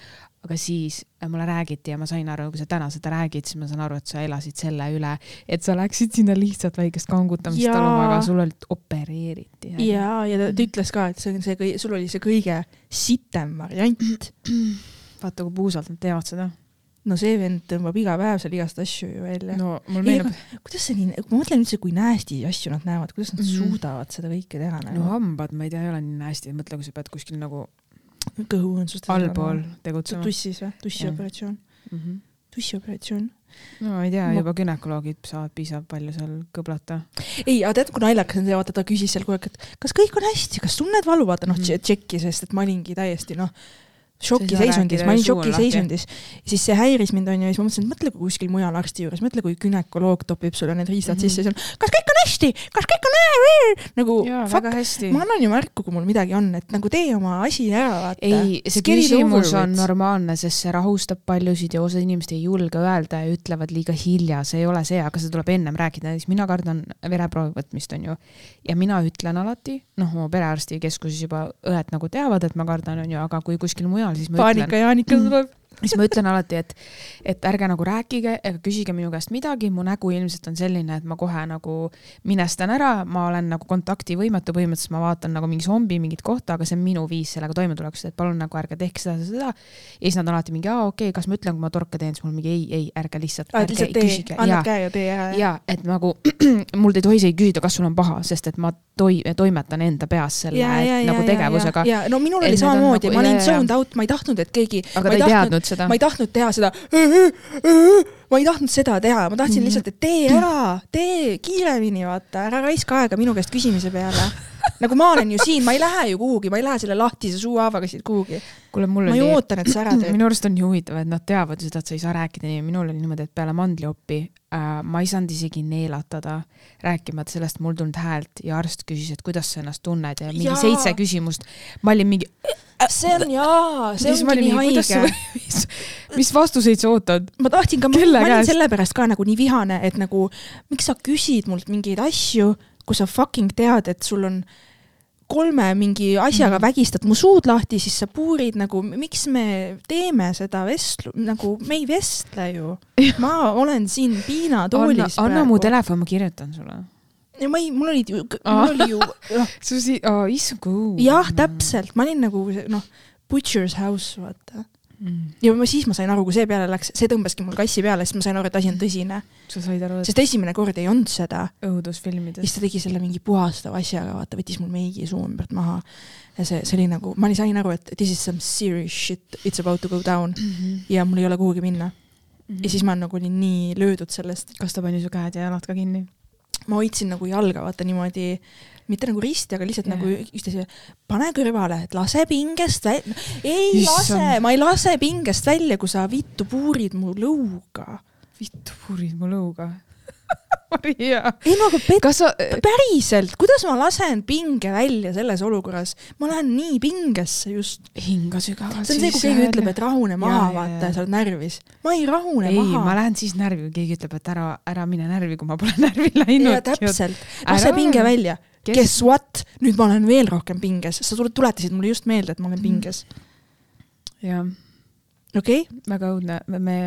Aga siis äh, mulle räägiti ja ma sain aru, kui sa täna seda räägid, siis ma saan aru, et sa elasid selle üle, et sa läksid sinna lihtsalt väikest kangutamist taluma, aga sul olid opereeriti. ja, ja ta, ta ütles ka, et see on see sul oli see kõige sitem variant. vaata, kui puusalt nad teevad seda. no see vend tõmbab iga päev seal igast asju ju välja no.. mul meenub kuidas see nii, ma mõtlen üldse, kui nasty asju nad näevad, kuidas nad mm. -hmm. suudavad seda kõike teha nagu no,. hambad, ma ei tea, ei ole nii hästi, mõtle, kui sa pead kuskil nagu kõhuõõnsust. allpool tegutsema. tussis või? tussioperatsioon. Mhm. tussioperatsioon. no ma ei tea Ma-, juba gümnakoloogid saavad piisavalt palju seal kõblata. ei, aga tead, kui naljakas on see, vaata ta küsis seal kogu aeg, et kas kõik on hästi, kas tunned valu, vaata noh Mhm., tšekki, sest et ma olingi täiesti noh, šokiseisundis, ma olin šokiseisundis. siis see häiris mind onju ja siis ma mõtlesin, et mõtle, kui kuskil mujal arsti juures, mõtle, kui gümnakoloog topib sulle need riistad mm -hmm. sisse siis on, kas kõik on hästi, kas kõik on hää- nagu jaa, fuck, väga hästi. ma annan ju märku, kui mul midagi on, et nagu tee oma asi ära, vaata. ei, see küsimus on normaalne, sest see rahustab paljusid ja osad inimesed ei julge öelda ja ütlevad liiga hilja, see ei ole see, aga seda tuleb ennem rääkida, näiteks mina kardan vereproovi võtmist, onju. Ja mina ütlen alati, noh, oma perearstikeskuses juba õed nagu teavad, et ma kardan, onju, aga kui kuskil mujal, siis ma paanika ütlen, Jaanika tuleb. Siis ma ütlen alati, et, et ärge nagu rääkige ega küsige minu käest midagi, mu nägu ilmselt on selline, et ma kohe nagu minestan ära, ma olen nagu kontaktivõimetu, põhimõtteliselt ma vaatan nagu mingi zombi mingit kohta, aga see on minu viis sellega toimetulekuks, et palun nagu ärge tehke seda, seda, ja siis nad alati mingi, aa okei okay,, kas ma ütlen, kui ma torke teen, siis mul mingi ei, ei, ärge lihtsalt. aa, et lihtsalt tee, annad käe ja tee ära. ja et nagu mul ei tohi isegi küsida, kas sul on paha, sest et ma toi-, toimetan enda peas selle ja, ja, ja, nagu tegevusega, ja no minul Et oli on samamoodi nagu- ma olin zoned out, ma ei tahtnud, et keegi, aga ta ei tahtnud, teadnud seda ma. ei tahtnud teha seda, ma ei tahtnud seda teha, ma tahtsin Mhm. lihtsalt, et tee ära, tee kiiremini, vaata, ära raiska aega minu käest küsimise peale. Nagu ma olen ju siin, ma ei lähe ju kuhugi, ma ei lähe selle lahtise suuhaavaga siit kuhugi. kuule, mul ma ju oli, ootan, et sa ära teed. minu arust on nii huvitav, et nad teavad seda, et sa ei saa rääkida nii, minul oli niimoodi, et peale mandliopi äh, ma ei saanud isegi neelatada, rääkimata sellest, mul tulnud häält ja arst küsis, et kuidas sa ennast tunned ja mingi ja. seitse küsimust. ma olin mingi, see on jaa, see ongi nii mingi, haige mis, mis vastuseid sa ootad? ma tahtsin ka, ma olin sellepärast ka nagu nii vihane, et nagu miks sa küsid mult mingeid asju, kui sa fucking tead, et sul on kolme mingi asjaga mm. vägistad mu suud lahti, siis sa puurid nagu, miks me teeme seda vestlu-, nagu me ei vestle ju. ma olen siin piinatoolis, anna mu telefon, ma kirjutan sulle. ja ma ei, mul olid ju, mul oli ju, noh, su si-, oh, issand kui. jah, täpselt, ma olin nagu noh, butcher's house, vaata. mm.. ja ma, siis ma sain aru, kui see peale läks, see tõmbaski mul kassi peale, siis ma sain aru, et asi on tõsine. sa said aru, et sest esimene kord ei olnud seda õudusfilmides siis ta tegi selle mingi puhastava asjaga, vaata, võttis mul meigi suu ümbert maha. ja see, see oli nagu, ma sain aru, et this is some serious shit, it's about to go down mm. -hmm. ja mul ei ole kuhugi minna. ja siis ma nagu olin nii löödud sellest, kas ta pani su käed ja jalad ka kinni? ma hoidsin nagu jalga, vaata niimoodi, mitte nagu risti, aga lihtsalt yeah. nagu üksteise, pane kõrvale, et lase pingest välja. ei Issand. lase, ma ei lase pingest välja, kui sa vittu puurid mu lõuga. vittu purid mu lõuga. Maria. ei no aga pet-, sa, päriselt, kuidas ma lasen pinge välja selles olukorras, ma lähen nii pingesse just. hinga sügavalt see on see, kui keegi ütleb, et rahune maha, vaata sa oled närvis. ma ei rahune ei, ma maha. lähen siis närvi, kui keegi ütleb, et ära, ära mine närvi, kui ma pole närvi läinud. täpselt, lase pinge välja. Guess what, nüüd ma olen veel rohkem pinges, sa tuletasid mulle just meelde, et ma olen Mhm. pinges, jah, okei okay?? väga õudne, me,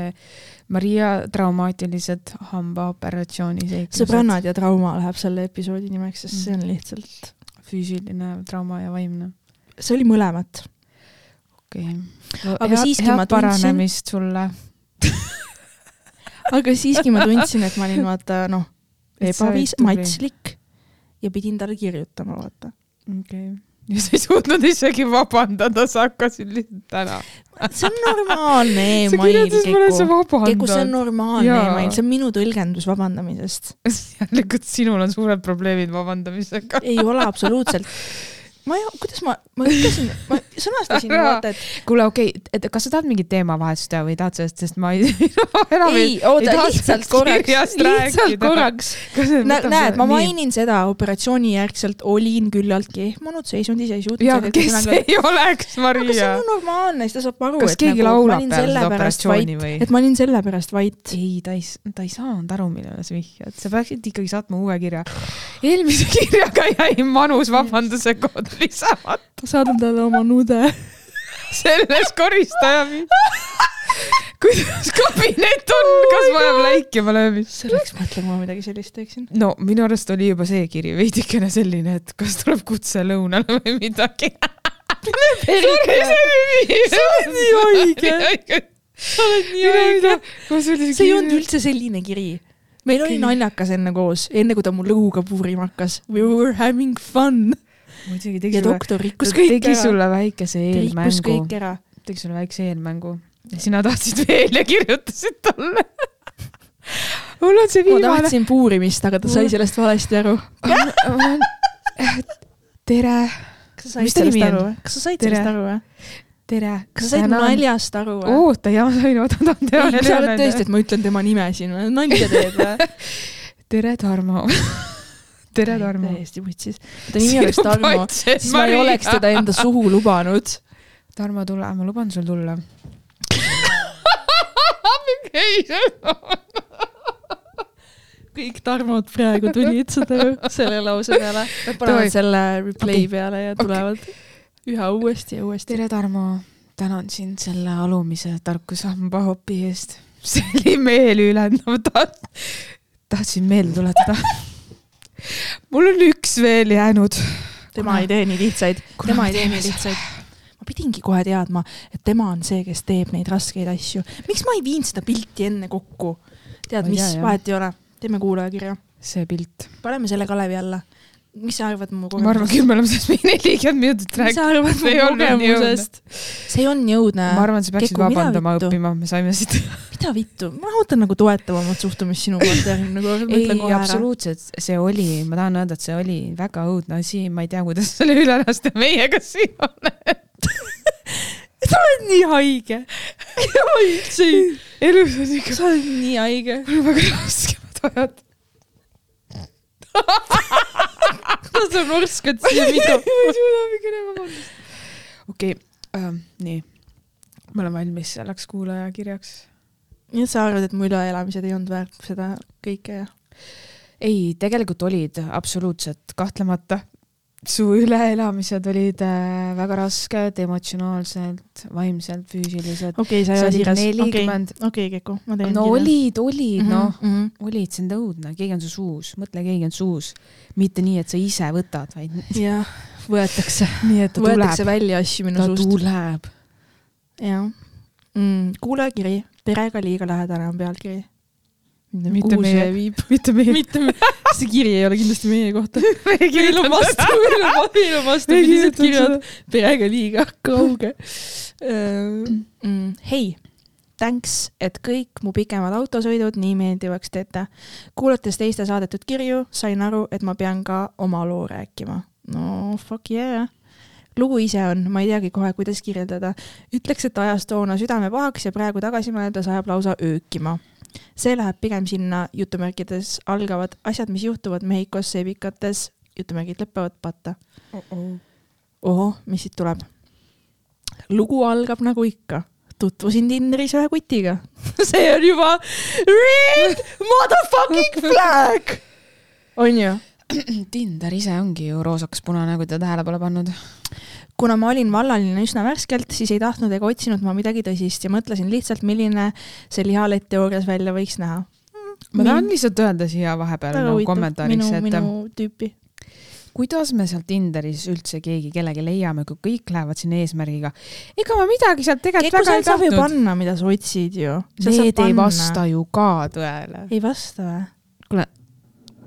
Maria traumaatilised hambaoperatsiooni seiklused. sõbrannad ja trauma läheb selle episoodi nimeks, sest see on Mhm. lihtsalt, füüsiline trauma ja vaimne. see oli mõlemat. okei okay.. Aga siiski ma tundsin- paranemist sulle. aga siiski ma tundsin, et ma olin vaata noh, ebaviis, matslik ja pidin talle kirjutama, vaata. okei okay.. Ja sa ei suutnud isegi vabandada, sa hakkasid lihtsalt ära. see on normaalne email, Keku. Keku, see on normaalne email, see on minu tõlgendus vabandamisest. järelikult sinul on suured probleemid vabandamisega. ei ole absoluutselt. ma ei, kuidas ma, ma ütlesin, ma sõnastasin vaata, et kuule, okei okay,, et kas sa tahad mingit teemavahetust teha või tahad sellest, sest ma ei enam ei, oota, taha lihtsalt korraks, lihtsalt korraks. näed, ma mainin seda, operatsiooni järgselt olin küllaltki ehmunud ei suutnud ja kes ei oleks, aga see Maria on normaalne, siis ta saab aru, kas et keegi nagu, ma laulab peale seda operatsiooni või? et ma olin sellepärast vait. ei, ta ei, ta ei saanud aru, millele sa vihjad, sa peaksid ikkagi saatma uue kirja. eelmise kirjaga jäi manus vabanduse kood lisamata. saadan talle oma nude. selles koristaja. kuidas kabinet on, kas vajab läikima löömist? selleks mõtlen, kui ma midagi sellist teeksin. no minu arust oli juba see kiri veidikene selline, et kas tuleb kutse lõunale või midagi. sa oled nii haige. sa oled nii haige. see ei olnud üldse selline kiri. meil oli naljakas enne koos, enne kui ta mu lõuga puurima hakkas. We were having fun. Muidugi tegi ja sulle, doktor rikkus kõik tegi ära. sulle väikese ta rikkus eelmängu, kõik ära. tegi sulle väikse eelmängu ja sina tahtsid veel ja kirjutasid talle. mul on see ma viimane. tahtsin puurimist, aga ta sai sellest valesti aru. tere, kas sa said sellest aru või? kas sa said Tere. sellest aru või? tere. kas sa said mu naljast aru või? oota, jaa, ma sain, oota, tahan teha ei, sa oled tõesti, et ma ütlen tema nime siin, nalja teed või? tere, Tarmo. tere, Tarmo. täiesti vutsis. ta nimi oleks Tarmo, siis ma ei oleks teda enda suhu lubanud. Tarmo, tule, ma luban sul tulla. kõik Tarmod praegu tulid seda selle lause peale. Nad panevad selle replay Okei. peale ja tulevad üha uuesti ja uuesti. tere, Tarmo. tänan sind selle alumise tarkusamba hopi eest. see oli meeliülendav, taht-, tahtsin meelde tuletada. mul on üks veel jäänud. tema ei tee nii lihtsaid, tema ei tee nii lihtsaid. ma pidingi kohe teadma, et tema on see, kes teeb neid raskeid asju. miks ma ei viinud seda pilti enne kokku? tead, mis vahet ei ole, teeme kuulajakirja, see pilt. paneme selle Kalevi alla. Mis sa arvad mu ma arvan kogemusest? küll, me oleme sellest mingi nelikümmend minutit mis rääkinud. sa arvad mu kogemusest? see on jõudne. ma arvan, sa peaksid Keku, vabandama õppima, me saime siit. mida vittu, ma ootan nagu toetavamat suhtumist sinu poolt järgmine kord, ma ütlen, kohe ära. absoluutselt, see oli, ma tahan öelda, et see oli väga õudne asi, ma ei tea, kuidas selle üle lasta meiega siin oled. sa oled nii haige. ma üldse ei, elus on ikka, sa oled nii haige. mul on väga raskemad ajad. sa norskad siia ma mikrofoni. ei suuda mingi enam vabandust. okei ähm,, nii. ma olen valmis selleks kuulajakirjaks. nii et sa arvad, et mu üleelamised ei olnud väärt seda kõike ja? ei, tegelikult olid absoluutselt kahtlemata. Su üleelamised olid äh, väga rasked emotsionaalselt, vaimselt, füüsiliselt. okei okay,, sa ei ole siiras. okei, nelikümmend- okei, Keku, ma teen no. olid, olid mm, -hmm. noh, mm. -hmm. olid, see on õudne, keegi on su suus, mõtle, keegi on suus. mitte nii, et sa ise võtad, vaid jah, võetakse, nii, et ta võetakse tuleb, välja asju minu ta suust. tuleb. jah mm,. kuulajakiri, perega liiga lähedane on pealkiri. Mitte kuhu meie- mitte meie. mitte, see kiri ei ole kindlasti meie kohta. me ei meil on vastu, meil on, meil on vastupidised kirjad. perega liiga kauge mm,. hei, thanks, et kõik mu pikemad autosõidud nii meeldivaks teete. kuulates teiste saadetud kirju, sain aru, et ma pean ka oma loo rääkima. no fuck yeah lugu ise on, ma ei teagi kohe, kuidas kirjeldada. ütleks, et ajas toona südame pahaks ja praegu tagasi mõeldes ajab lausa öökima. See läheb pigem sinna jutumärkides algavad asjad, mis juhtuvad Mehhikos seebikates, jutumärgid lõpevad patta. ohoh, mis siit tuleb? lugu algab nagu ikka. tutvusin Tinderis ühe kutiga. see on juba red motherfucking flag. on ju? Tinder ise ongi ju roosakas punane, kui ta tähele pole pannud. Kuna ma olin vallaline üsna värskelt, siis ei tahtnud ega otsinud ma midagi tõsist ja mõtlesin lihtsalt, milline see lihalett teoorias välja võiks näha. ma tahan lihtsalt öelda siia vahepeal nagu kommentaariks, minu, et minu tüüpi. kuidas me seal Tinderis üldse keegi kellegi leiame, kui kõik lähevad sinna eesmärgiga. ega ma midagi sealt tegelikult väga ei tahtnud. panna, mida sa otsid ju. Need ei vasta ju ka tõele. ei vasta või? kuule,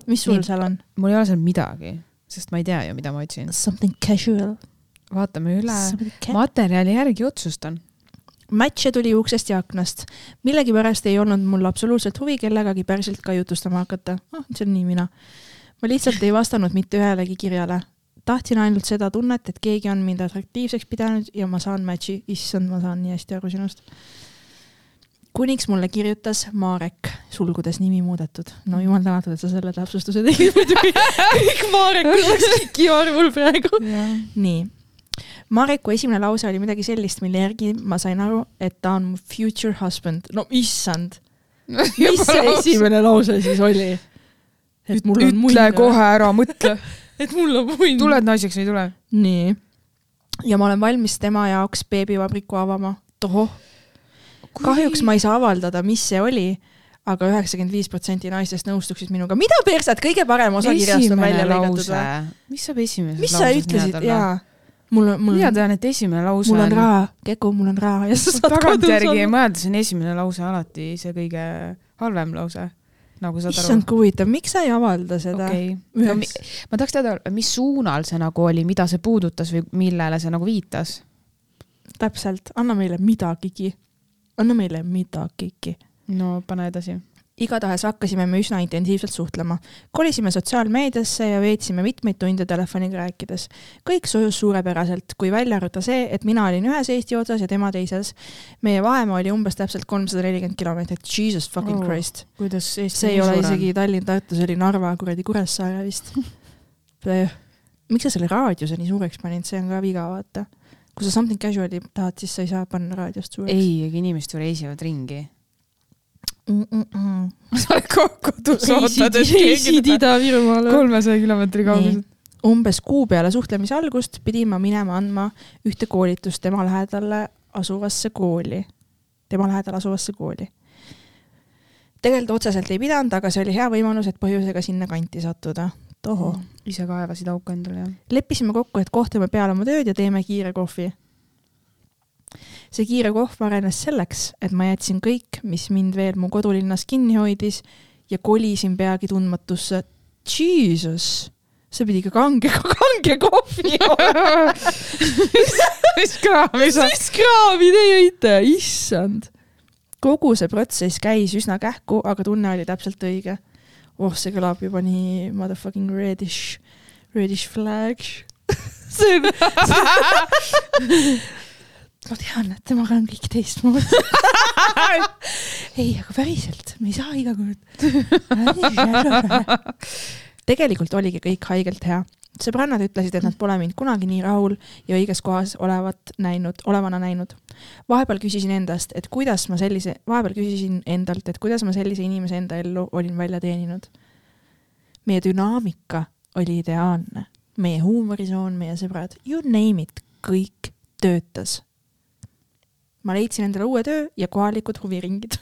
mis sul Nii- seal on? mul ei ole seal midagi, sest ma ei tea ju, mida ma otsin. Something casual. Vaatame üle, materjali järgi otsustan. Matche tuli uksest ja aknast. millegipärast ei olnud mul absoluutselt huvi kellegagi päriselt ka jutustama hakata oh,. see on nii mina. ma lihtsalt ei vastanud mitte ühelegi kirjale. tahtsin ainult seda tunnet, et keegi on mind atraktiivseks pidanud ja ma saan match'i. issand, ma saan nii hästi aru sinust. kuniks mulle kirjutas Marek, sulgudes nimi muudetud. no jumal tänatud, et sa selle täpsustuse tegid, muidugi kõik Marekud oleks kiki arvul praegu. nii. Mareku esimene lause oli midagi sellist, mille järgi ma sain aru, et ta on mu future husband. no issand, mis see esimene lause siis oli? ütle kohe ära, mõtle. et mul on munn. tuled naiseks või ei tule? nii. ja ma olen valmis tema jaoks beebivabriku avama. tohoh. kahjuks ma ei saa avaldada, mis see oli, aga üheksakümmend viis protsenti naistest nõustuksid minuga. mida persad, kõige parem osa kirjast on välja lõigatud või? mis saab esimeses mis sa mul on, mul mina tean, et esimene lause mul on raha, Keku, mul on raha ja sa saad tagantjärgi mõeldes on esimene lause alati see kõige halvem lause, nagu saad aru. issand, kui huvitav, miks sa ei avalda seda okay.? No, ma tahaks teada, mis suunal see nagu oli, mida see puudutas või millele see nagu viitas? täpselt, anna meile midagigi, anna meile midagigi. no pane edasi igatahes hakkasime me üsna intensiivselt suhtlema. kolisime sotsiaalmeediasse ja veetsime mitmeid tunde telefoniga rääkides. kõik sujus suurepäraselt, kui välja arvata see, et mina olin ühes Eesti otsas ja tema teises. meie vahemaa oli umbes täpselt kolmsada nelikümmend kilomeetrit, jesus fucking oh, christ. kuidas Eesti see ei ole isegi Tallinn-Tartu, see oli Narva kuradi Kuressaare vist miks sa selle raadiose nii suureks panid, see on ka viga, vaata. kui sa something casual'i tahad, siis sa ei saa panna raadiost suureks. ei, aga inimesed ju reisivad ringi mm. -mm. sa oled kodus ootad, et keegi Ida-Virumaale. kolmesaja kilomeetri kauguselt. umbes kuu peale suhtlemise algust pidin ma minema andma ühte koolitust tema lähedale asuvasse kooli, tema lähedal asuvasse kooli. tegelikult otseselt ei pidanud, aga see oli hea võimalus, et põhjusega sinna kanti sattuda. tohoh ise kaevasid auku endale, jah? leppisime kokku, et kohtume peale oma tööd ja teeme kiire kohvi see kiire kohv arenes selleks, et ma jätsin kõik, mis mind veel mu kodulinnas kinni hoidis ja kolisin peagi tundmatusse. Jesus, see pidi ikka kange, kange kohvi olema mis kraavi sa? mis kraavi te jõite, issand. kogu see protsess käis üsna kähku, aga tunne oli täpselt õige. oh, see kõlab juba nii motherfucking reddish, reddish flag see on ma tean, et temaga on kõik teistmoodi ei, aga päriselt, me ei saa iga kord tegelikult oligi kõik haigelt hea. sõbrannad ütlesid, et nad pole mind kunagi nii rahul ja õiges kohas olevat näinud, olevana näinud. vahepeal küsisin endast, et kuidas ma sellise, vahepeal küsisin endalt, et kuidas ma sellise inimese enda ellu olin välja teeninud. meie dünaamika oli ideaalne, meie huumorisoon, meie sõbrad, you name it, kõik töötas ma leidsin endale uue töö ja kohalikud huviringid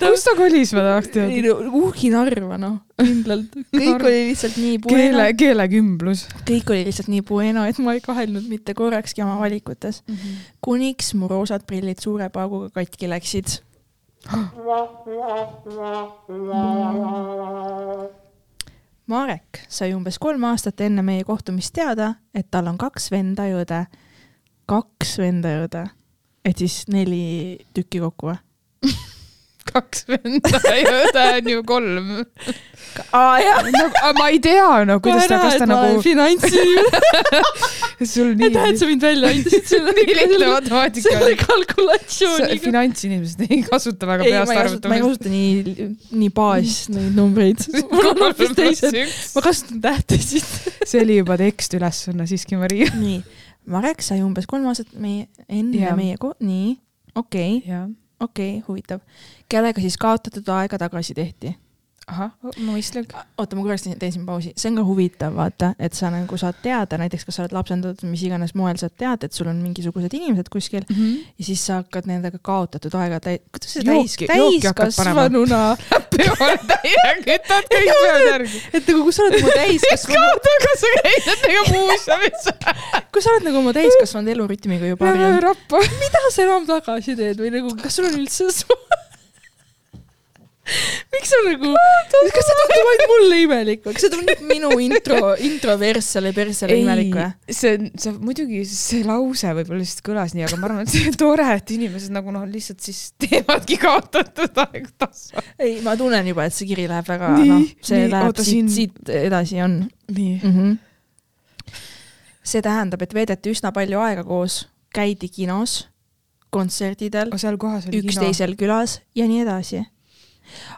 kus ta kolis, ma tahaks teada. uhhi Narva, noh, kindlalt. kõik oli lihtsalt nii bueno. keele, keelekümblus. kõik oli lihtsalt nii bueno, et ma ei kahelnud mitte korrakski oma valikutes mm. -hmm. kuniks mu roosad prillid suure pauguga katki läksid Marek sai umbes kolm aastat enne meie kohtumist teada, et tal on kaks venda ja õde. kaks venda ja õde. et siis neli tükki kokku või kaks venda ja õde on ju kolm. aa jah no,. ma ei tea, no kuidas ta, kas ta nagu. finantsinimene sul nii. et sa mind välja aitasid selle. nii lihtne matemaatika. selle kalkulatsiooniga. finantsinimesed ei kasuta väga peast arvutamist. ma ei kasuta nii, nii baas neid numbreid. mul on hoopis teised. ma kasutan tähtesid. see oli juba tekstülesanne siiski, Maria. nii, Marek sai umbes kolm aastat meie, enne ja. meie, nii, okei okay okei okay,, huvitav. Kellega siis kaotatud aega tagasi tehti? ahah, mõistlik. oota, ma korraks teen, siin pausi, see on ka huvitav, vaata, et sa nagu saad teada, näiteks kas sa oled lapsendatud, mis iganes moel sa tead, et sul on mingisugused inimesed kuskil mm -hmm. ja siis sa hakkad nendega kaotatud aega täi-, kuidas see täis, täiskasvanuna täiega kütad kõik pead järgi. et nagu, kui sa oled oma täiskasvanu. kas sa käid nendega muuseumis? kui sa oled nagu oma täiskasvanud elurütmiga juba harjunud, mida sa enam tagasi teed või nagu, kas sul on üldse miks sa nagu, kas see tundub ainult mulle imelik või, kas see tundub minu intro, introverssele persele imelik või? see, see muidugi, see lause võib-olla lihtsalt kõlas nii, aga ma arvan, et see on tore, et inimesed nagu noh, lihtsalt siis teevadki kaotatud aeg tasva. ei, ma tunnen juba, et see kiri läheb väga, noh, see nii, läheb oota, siit siit edasi on. nii mm. -hmm. see tähendab, et veedeti üsna palju aega koos, käidi kinos, kontserdidel, üksteisel külas ja nii edasi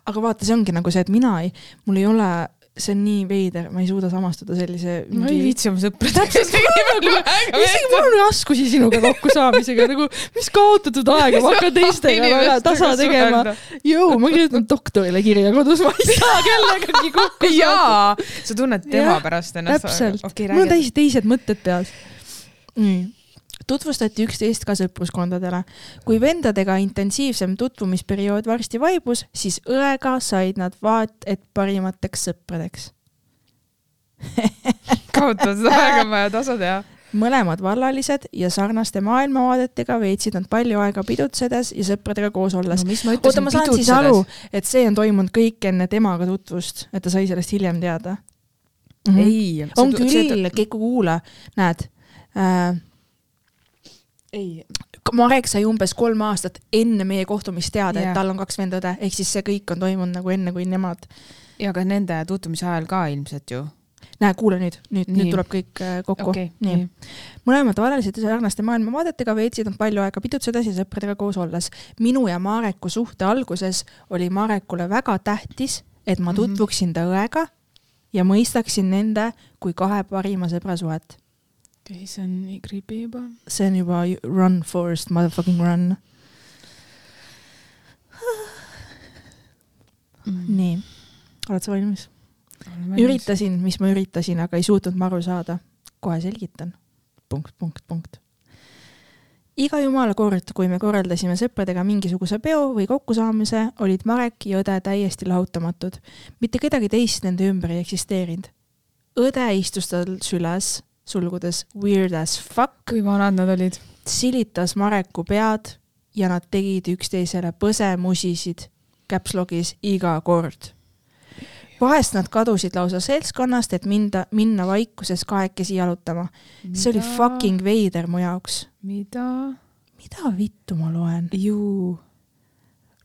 aga vaata, see ongi nagu see, et mina ei, mul ei ole see on nii veider, ma ei suuda samastuda sellise ma ei viitsi oma sõpradega täpselt, isegi mul on raskusi sinuga kokkusaamisega, nagu mis kaotatud aega, ma hakkan teistega väga tasa tegema. jõu, ma kirjutan doktorile kirja kodus, ma ei saa kellegagi kokku saada. jaa, sa tunned tema Jah, pärast ennast. täpselt okei, mul on täiesti teised mõtted peas. nii, tutvustati üksteist ka sõpruskondadele. kui vendadega intensiivsem tutvumisperiood varsti vaibus, siis õega said nad vaat et parimateks sõpradeks. kaotad seda aega on vaja tasa teha. mõlemad vallalised ja sarnaste maailmavaadetega veetsid nad palju aega pidutsedes ja sõpradega koos olles. ma oota, ma saan siis aru, et see on toimunud kõik enne temaga tutvust, et ta sai sellest hiljem teada mm. -hmm. ei. on küll, Keku kuula, näed äh,. ei, Marek sai umbes kolm aastat enne meie kohtumist teada Jah. et tal on kaks venda-õde, ehk siis see kõik on toimunud nagu enne, kui nemad. ja ka nende tutvumise ajal ka ilmselt ju. näe, kuule nüüd, nüüd, nüüd tuleb kõik äh, kokku okei, nii nii., mõlemad vallalised ja sarnaste maailmavaadetega veetsid nad palju aega pidutsedes ja sõpradega koos olles. minu ja Mareku suhte alguses oli Marekule väga tähtis, et ma Mhm. tutvuksin ta õega ja mõistaksin nende kui kahe parima sõbra suhet. okei, see on nii creepy juba. see on juba run Forest motherfucking run. nii, oled sa valmis? üritasin, mis ma üritasin, aga ei suutnud ma aru saada. kohe selgitan. punkt, punkt, punkt. iga jumala kord, kui me korraldasime sõpradega mingisuguse peo või kokkusaamise, olid Marek ja õde täiesti lahutamatud. mitte kedagi teist nende ümber ei eksisteerinud. õde istus tal süles, sulgudes weird as fuck, kui vanad nad olid? silitas Mareku pead ja nad tegid üksteisele põsemusisid käpslogis iga kord. vahest nad kadusid lausa seltskonnast, et minda, minna vaikuses kahekesi jalutama. see oli fucking veider mu jaoks. mida? mida vittu ma loen? ju.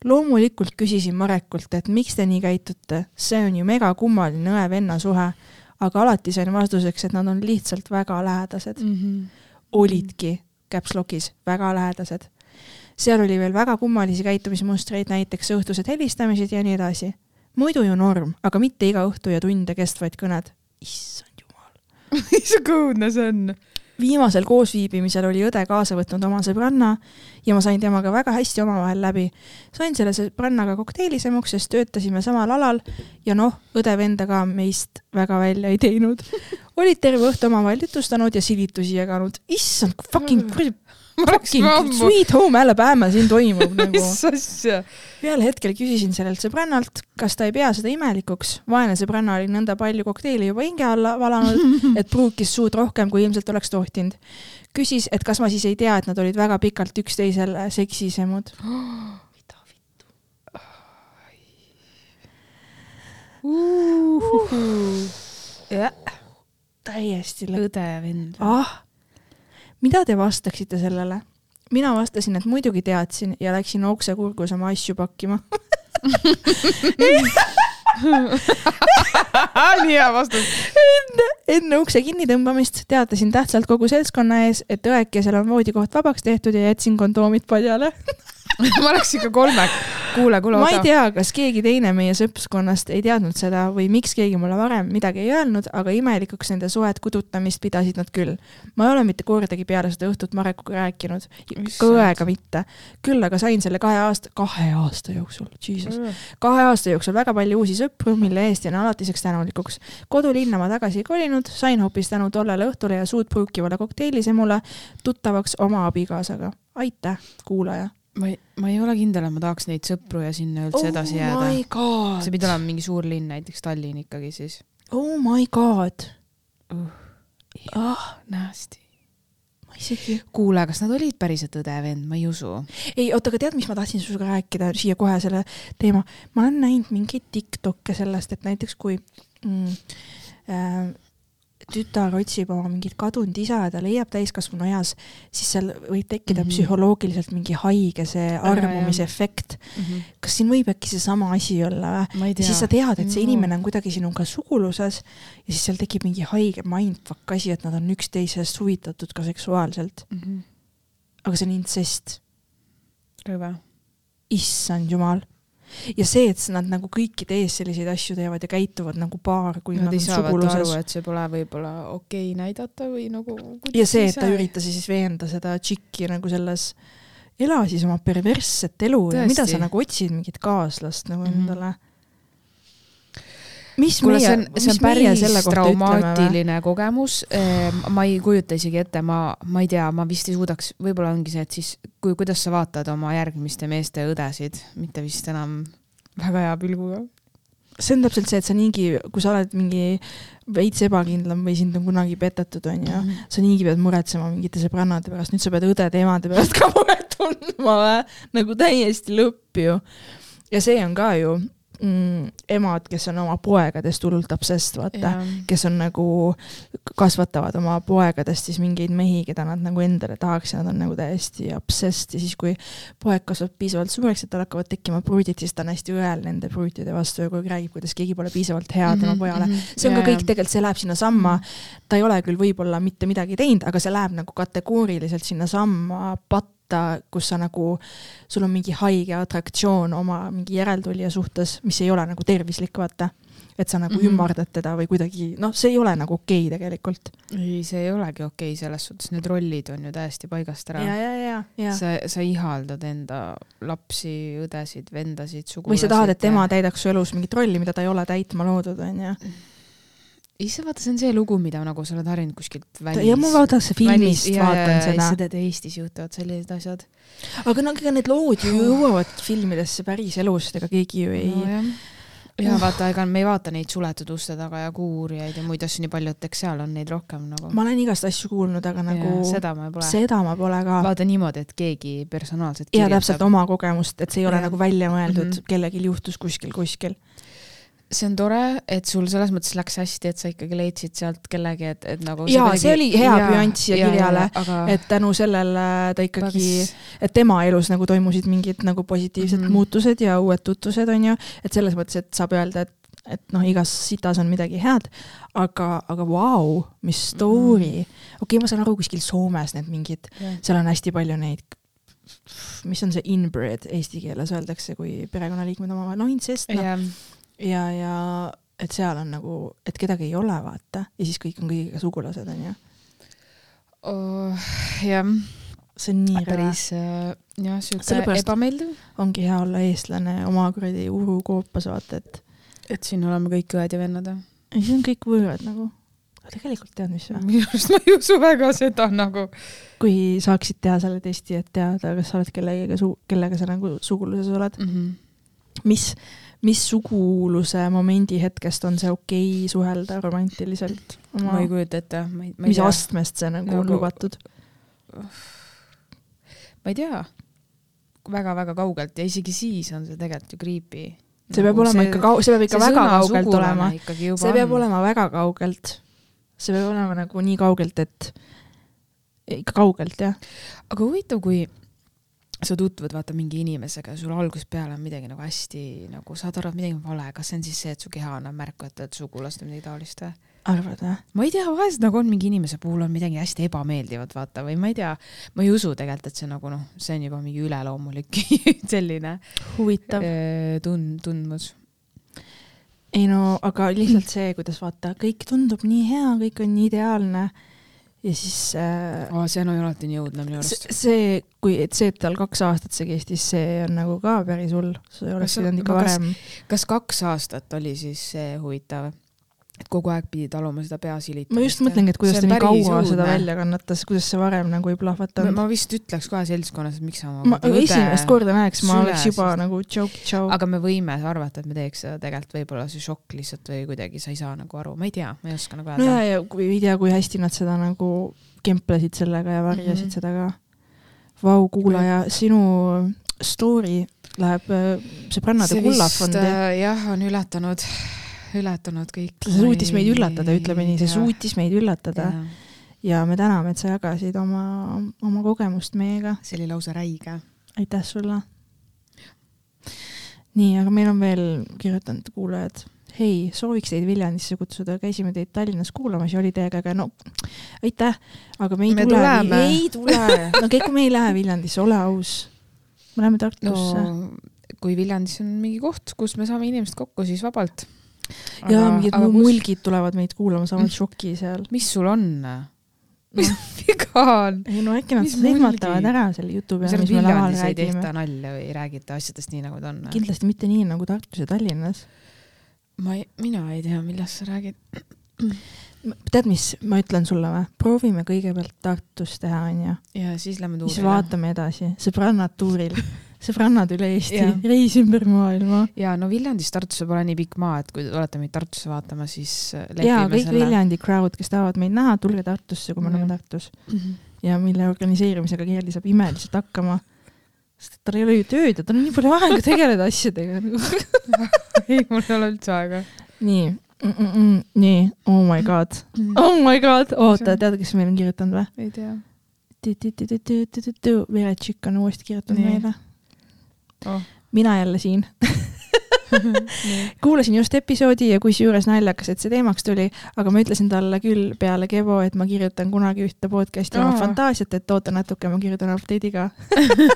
loomulikult küsisin Marekult, et miks te nii käitute, see on ju megakummaline õe-venna suhe, aga alati sain vastuseks, et nad on lihtsalt väga lähedased. Mhm. olidki käpslokis väga lähedased. seal oli veel väga kummalisi käitumismustreid, näiteks õhtused helistamised ja nii edasi. muidu ju norm, aga mitte iga õhtu ja tunde kestvaid kõned. issand jumal. mis õudne see on? Viimasel koosviibimisel oli õde kaasa võtnud oma sõbranna ja ma sain temaga väga hästi omavahel läbi. sain selle sõbrannaga kokteilisemuks, sest töötasime samal alal ja noh, õde-venda ka meist väga välja ei teinud. olid terve õhtu omavahel jutustanud ja silitusi jaganud. issand, fucking, fucking ammu. sweet home Alabama siin toimub nagu. mis asja? ühel hetkel küsisin sellelt sõbrannalt, kas ta ei pea seda imelikuks. vaene sõbranna oli nõnda palju kokteili juba hinge alla valanud, et pruukis suud rohkem, kui ilmselt oleks tohtinud. küsis, et kas ma siis ei tea, et nad olid väga pikalt üksteisele seksisemud. jah, täiesti lõpp. õde ja vend. ah, mida te vastaksite sellele? mina vastasin, et muidugi teadsin ja läksin oksekurgus oma asju pakkima. nii hea vastus. enne, enne ukse kinnitõmbamist teatasin tähtsalt kogu seltskonna ees, et õekesel on voodikoht vabaks tehtud ja jätsin kondoomid padjale. ma oleks ikka kolme. kuule, kuule, ma ei tea, kas keegi teine meie sõpruskonnast ei teadnud seda või miks keegi mulle varem midagi ei öelnud, aga imelikuks nende suhet kudutamist pidasid nad küll. ma ei ole mitte kordagi peale seda õhtut Marekuga rääkinud, ka õega mitte. küll aga sain selle kahe aasta, kahe aasta jooksul, jesus, kahe aasta jooksul väga palju uusi sõpru, mille eest jään alatiseks tänulikuks. kodulinna ma tagasi ei kolinud, sain hoopis tänu tollele õhtule ja suud pruukivale kokteiilisemule tuttavaks oma abikaasaga. aitäh, kuulaja. Ma ei, ma ei ole kindel, et ma tahaks neid sõpru ja sinna üldse edasi jääda. Oh my god see, pidi olema mingi suur linn, näiteks Tallinn ikkagi siis oh my god uh,. ah,. Nasty. ma isegi, kuule, kas nad olid päriselt õde ja vend, ma ei usu. ei oota, aga tead, mis ma tahtsin sinuga rääkida siia kohe selle teema, ma olen näinud mingeid Tiktok'e sellest, et näiteks kui mm, äh, tütar otsib oma mingit kadunud isa ja ta leiab täiskasvanu eas, siis seal võib tekkida mm Mhm. -hmm. psühholoogiliselt mingi haige see armumise efekt. kas siin võib äkki seesama asi olla või? ja siis sa tead, et see No. inimene on kuidagi sinuga suguluses ja siis seal tekib mingi haige mindfuck asi, et nad on üksteisest huvitatud ka seksuaalselt. Mhm. aga see on intsest, rõve. issand jumal. Ja see, et nad nagu kõikide ees selliseid asju teevad ja käituvad nagu paar, kui Nad nad on suguluses. et see pole võib-olla okei okay näidata või nagu ja see, et ta üritas siis veenda seda tšikki nagu selles, ela siis oma perversset elu ja mida Tõesti. sa nagu otsid mingit kaaslast nagu Mhm. endale. Mis kuule, see meie on, see on mis meie päris traumaatiline kogemus. ma ei kujuta isegi ette, ma, ma ei tea, ma vist ei suudaks, võib-olla ongi see, et siis kui, kuidas sa vaatad oma järgmiste meeste õdesid, mitte vist enam väga hea pilguga. see on täpselt see, et sa niigi, kui sa oled mingi veits ebakindlam või sind on kunagi petetud, onju, sa niigi pead muretsema mingite sõbrannade pärast, nüüd sa pead õdede-emade pärast ka muret tundma nagu täiesti lõpp ju. ja see on ka ju mm, emad, kes on oma poegadest hullult obsessed, vaata. kes on nagu, kasvatavad oma poegadest siis mingeid mehi, keda nad nagu endale tahaks ja nad on nagu täiesti obsessed ja siis, kui poeg kasvab piisavalt suureks, et tal hakkavad tekkima pruudid, siis ta on hästi õel nende pruutide vastu ja kogu aeg räägib, kuidas keegi pole piisavalt hea Mhm, tema pojale. see on ka kõik, tegelikult see läheb sinnasamma, ta ei ole küll võib-olla mitte midagi teinud, aga see läheb nagu kategooriliselt sinnasamma patta, kus sa nagu, sul on mingi haige atraktsioon oma mingi järeltulija suhtes, mis ei ole nagu tervislik, vaata. et sa nagu mm. -hmm. ümardad teda või kuidagi, noh, see ei ole nagu okei okay tegelikult. ei, see ei olegi okei okay, selles suhtes, need rollid on ju täiesti paigast ära. sa, sa ihaldad enda lapsi, õdesid, vendasid, sugulasi. või sa tahad, et tema täidaks su elus mingit rolli, mida ta ei ole täitma loodud, onju. See vaata, see on see lugu, mida nagu sa oled harjunud kuskilt välis. ja ma vaataks filmist, vaatan seda. seda, et Eestis juhtuvad sellised asjad. aga no ega need lood ju jõuavad filmidesse päris elust, ega keegi ju ei no,. ja vaata, ega me ei vaata neid suletud uste taga ja kuurijaid ja muid asju nii palju, et eks seal on neid rohkem nagu. ma olen igast asju kuulnud, aga nagu seda ma pole. seda ma pole ka. vaata niimoodi, et keegi personaalselt ja täpselt oma kogemust, et see ei ole Ja. nagu välja mõeldud mm. -hmm. kellelgi juhtus kuskil, kuskil. See on tore, et sul selles mõttes läks hästi, et sa ikkagi leidsid sealt kellegi, et, et nagu. Jaa, see oli hea püanss siia kirjale, aga et tänu sellele ta ikkagi, et tema elus nagu toimusid mingid nagu positiivsed mm. -hmm. muutused ja uued tutvused, onju, et selles mõttes, et saab öelda, et et noh, igas sitas on midagi head, aga, aga vau wow,, mis story mm. -hmm. okei okay,, ma saan aru, kuskil Soomes need mingid, seal on hästi palju neid, mis on see inbred eesti keeles öeldakse, kui perekonnaliikmed omavahel, no incest, noh, ja ja, ja et seal on nagu, et kedagi ei ole, vaata, ja siis kõik on kõigiga sugulased, onju. oh, jah, see on nii rõve. päris äh, jah, siuke ebameeldiv, ongi hea olla eestlane oma kuradi urukoopas, vaata, et et siin oleme kõik õed ja vennad ja ei, see on kõik võõrad nagu. tegelikult tead, mis või? minu arust ma ei usu väga seda nagu. kui saaksid teha selle testi, et teada, kas sa oled kellegagi su-, kellega sa nagu suguluses oled, Mm -hmm. mis, mis suguluse momendi hetkest on see okei okay suhelda romantiliselt? ma ei kujuta ette, ma ei, ma ei mis tea, astmest see nagu, nagu on Nagu- lubatud? ma ei tea väga-väga kaugelt ja isegi siis on see tegelikult ju creepy. see peab olema ikka kau-, see peab ikka väga kaugelt olema. see peab on. olema väga kaugelt. see peab olema nagu nii kaugelt, et ikka kaugelt jah. aga huvitav, kui sa tutvud vaata mingi inimesega ja sul algusest peale on midagi nagu hästi nagu saad aru, et midagi on vale, kas see on siis see, et su keha annab märku, et oled sugulast või midagi taolist või? arvad või? ma ei tea, vahest nagu on mingi inimese puhul on midagi hästi ebameeldivat, vaata või ma ei tea, ma ei usu tegelikult, et see nagu noh, see on juba mingi üleloomulik selline huvitav. öö, tund-, tundmus. ei no aga lihtsalt see, kuidas vaata, kõik tundub nii hea, kõik on nii ideaalne ja siis äh, Oh, see on alati nii õudne minu arust. see, kui, et see, et tal kaks aastat see kestis, see on nagu ka päris hull, see oleks pidanud ikka varem. kas kaks aastat oli siis see huvitav, et kogu aeg pidi taluma seda pea silitamist? ma just mõtlengi, et kuidas ta nii kaua seda välja kannatas, kuidas see varem nagu ei plahvatanud. ma vist ütleks kohe seltskonnas, et miks sa ma esimest korda näeks, ma oleks juba sest- nagu tšauk. aga me võime arvata, et me teeks seda tegelikult võib-olla see šokk lihtsalt või kuidagi sa ei saa nagu aru, ma ei tea, ma ei oska nagu no ja, öelda. ja kui ei tea, kui hästi nad seda nagu kemplesid sellega ja varjasid mm. -hmm. seda ka. Vau, kuulaja, sinu story läheb äh, sõbrannade kullafondi. äh, jah, on ületanud, ületanud kõik. see suutis meid üllatada, ütleme nii, see Jah. suutis meid üllatada ja me täname, et sa jagasid oma, oma kogemust meiega. see oli lausa räige. aitäh sulle. nii, aga meil on veel kirjutanud kuulajad. hei, sooviks teid Viljandisse kutsuda, käisime teid Tallinnas kuulamas ja oli teiega äge, no aitäh, aga me ei Me tule, ei tule, no kõik, me ei lähe Viljandisse, ole aus. me läheme Tartusse no.. kui Viljandis on mingi koht, kus me saame inimesed kokku, siis vabalt. Ja mingid mu mulgid tulevad meid kuulama, saavad šoki seal. mis sul on? mis viga on? ei no äkki nad mulgi? ära selle jutu peale, mis me laval Viljandis ei räägime tehta. nalja või ei räägita asjadest nii, nagu ta on? kindlasti mitte nii nagu Tartus ja Tallinnas. ma ei, mina ei tea, millest sa räägid. tead, mis ma ütlen sulle või? proovime kõigepealt Tartus teha, onju. ja siis lähme siis tuurile. vaatame edasi. sõbrannad tuuril, sõbrannad üle Eesti reis ümber maailma. ja no Viljandist Tartusse pole nii pikk maa, et kui te tulete meid Tartusse vaatama, siis ja kõik selle. Viljandi crowd, kes tahavad meid näha, tulge Tartusse, kui me oleme. Tartus Mhm. ja mille organiseerimisega Kerli saab imeliselt hakkama. sest tal ei ole ju tööd ja tal on nii palju aega tegeleda asjadega. ei, mul ei ole üldse aega. nii mm, -mm -mm, nii, oh my god, oh my god, oota, tead, kes meil on kirjutanud või? ei tea. Veretšik on uuesti kirjutanud meile. Oh. mina jälle siin. kuulasin just episoodi ja kusjuures naljakas, et see teemaks tuli, aga ma ütlesin talle küll peale Kevo, et ma kirjutan kunagi ühte podcast'i oma Aa. fantaasiat, et oota natuke, ma kirjutan update'i ka.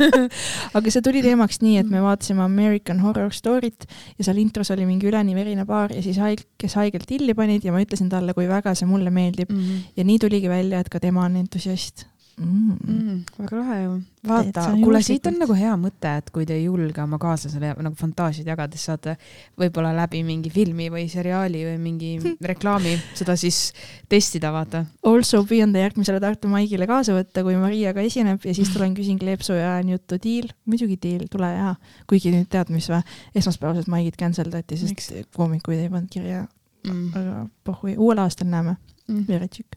aga see tuli teemaks nii, et me vaatasime American Horror Story't ja seal intros oli mingi üleni verine paar ja siis haig-, kes haigelt illi panid ja ma ütlesin talle, kui väga see mulle meeldib ja nii tuligi välja, et ka tema on entusiast mm.. Mm, väga lahe ju. vaata kuule, siit on nagu hea mõte, et kui te ei julge oma kaaslasele nagu fantaasiaid jagades saate võib-olla läbi mingi filmi või seriaali või mingi reklaami seda siis testida, vaata. Also püüan ta järgmisele Tartu Maigile kaasa võtta, kui Maria ka esineb ja siis tulen küsin kleepsu ja ajan juttu, diil, muidugi diil, tule ja. kuigi nüüd tead, mis või, esmaspäevased Maigid cancel dati, sest koomikuid ei pannud kirja, Mm. aga pohhui, uuel aastal näeme, Mm. veretšik.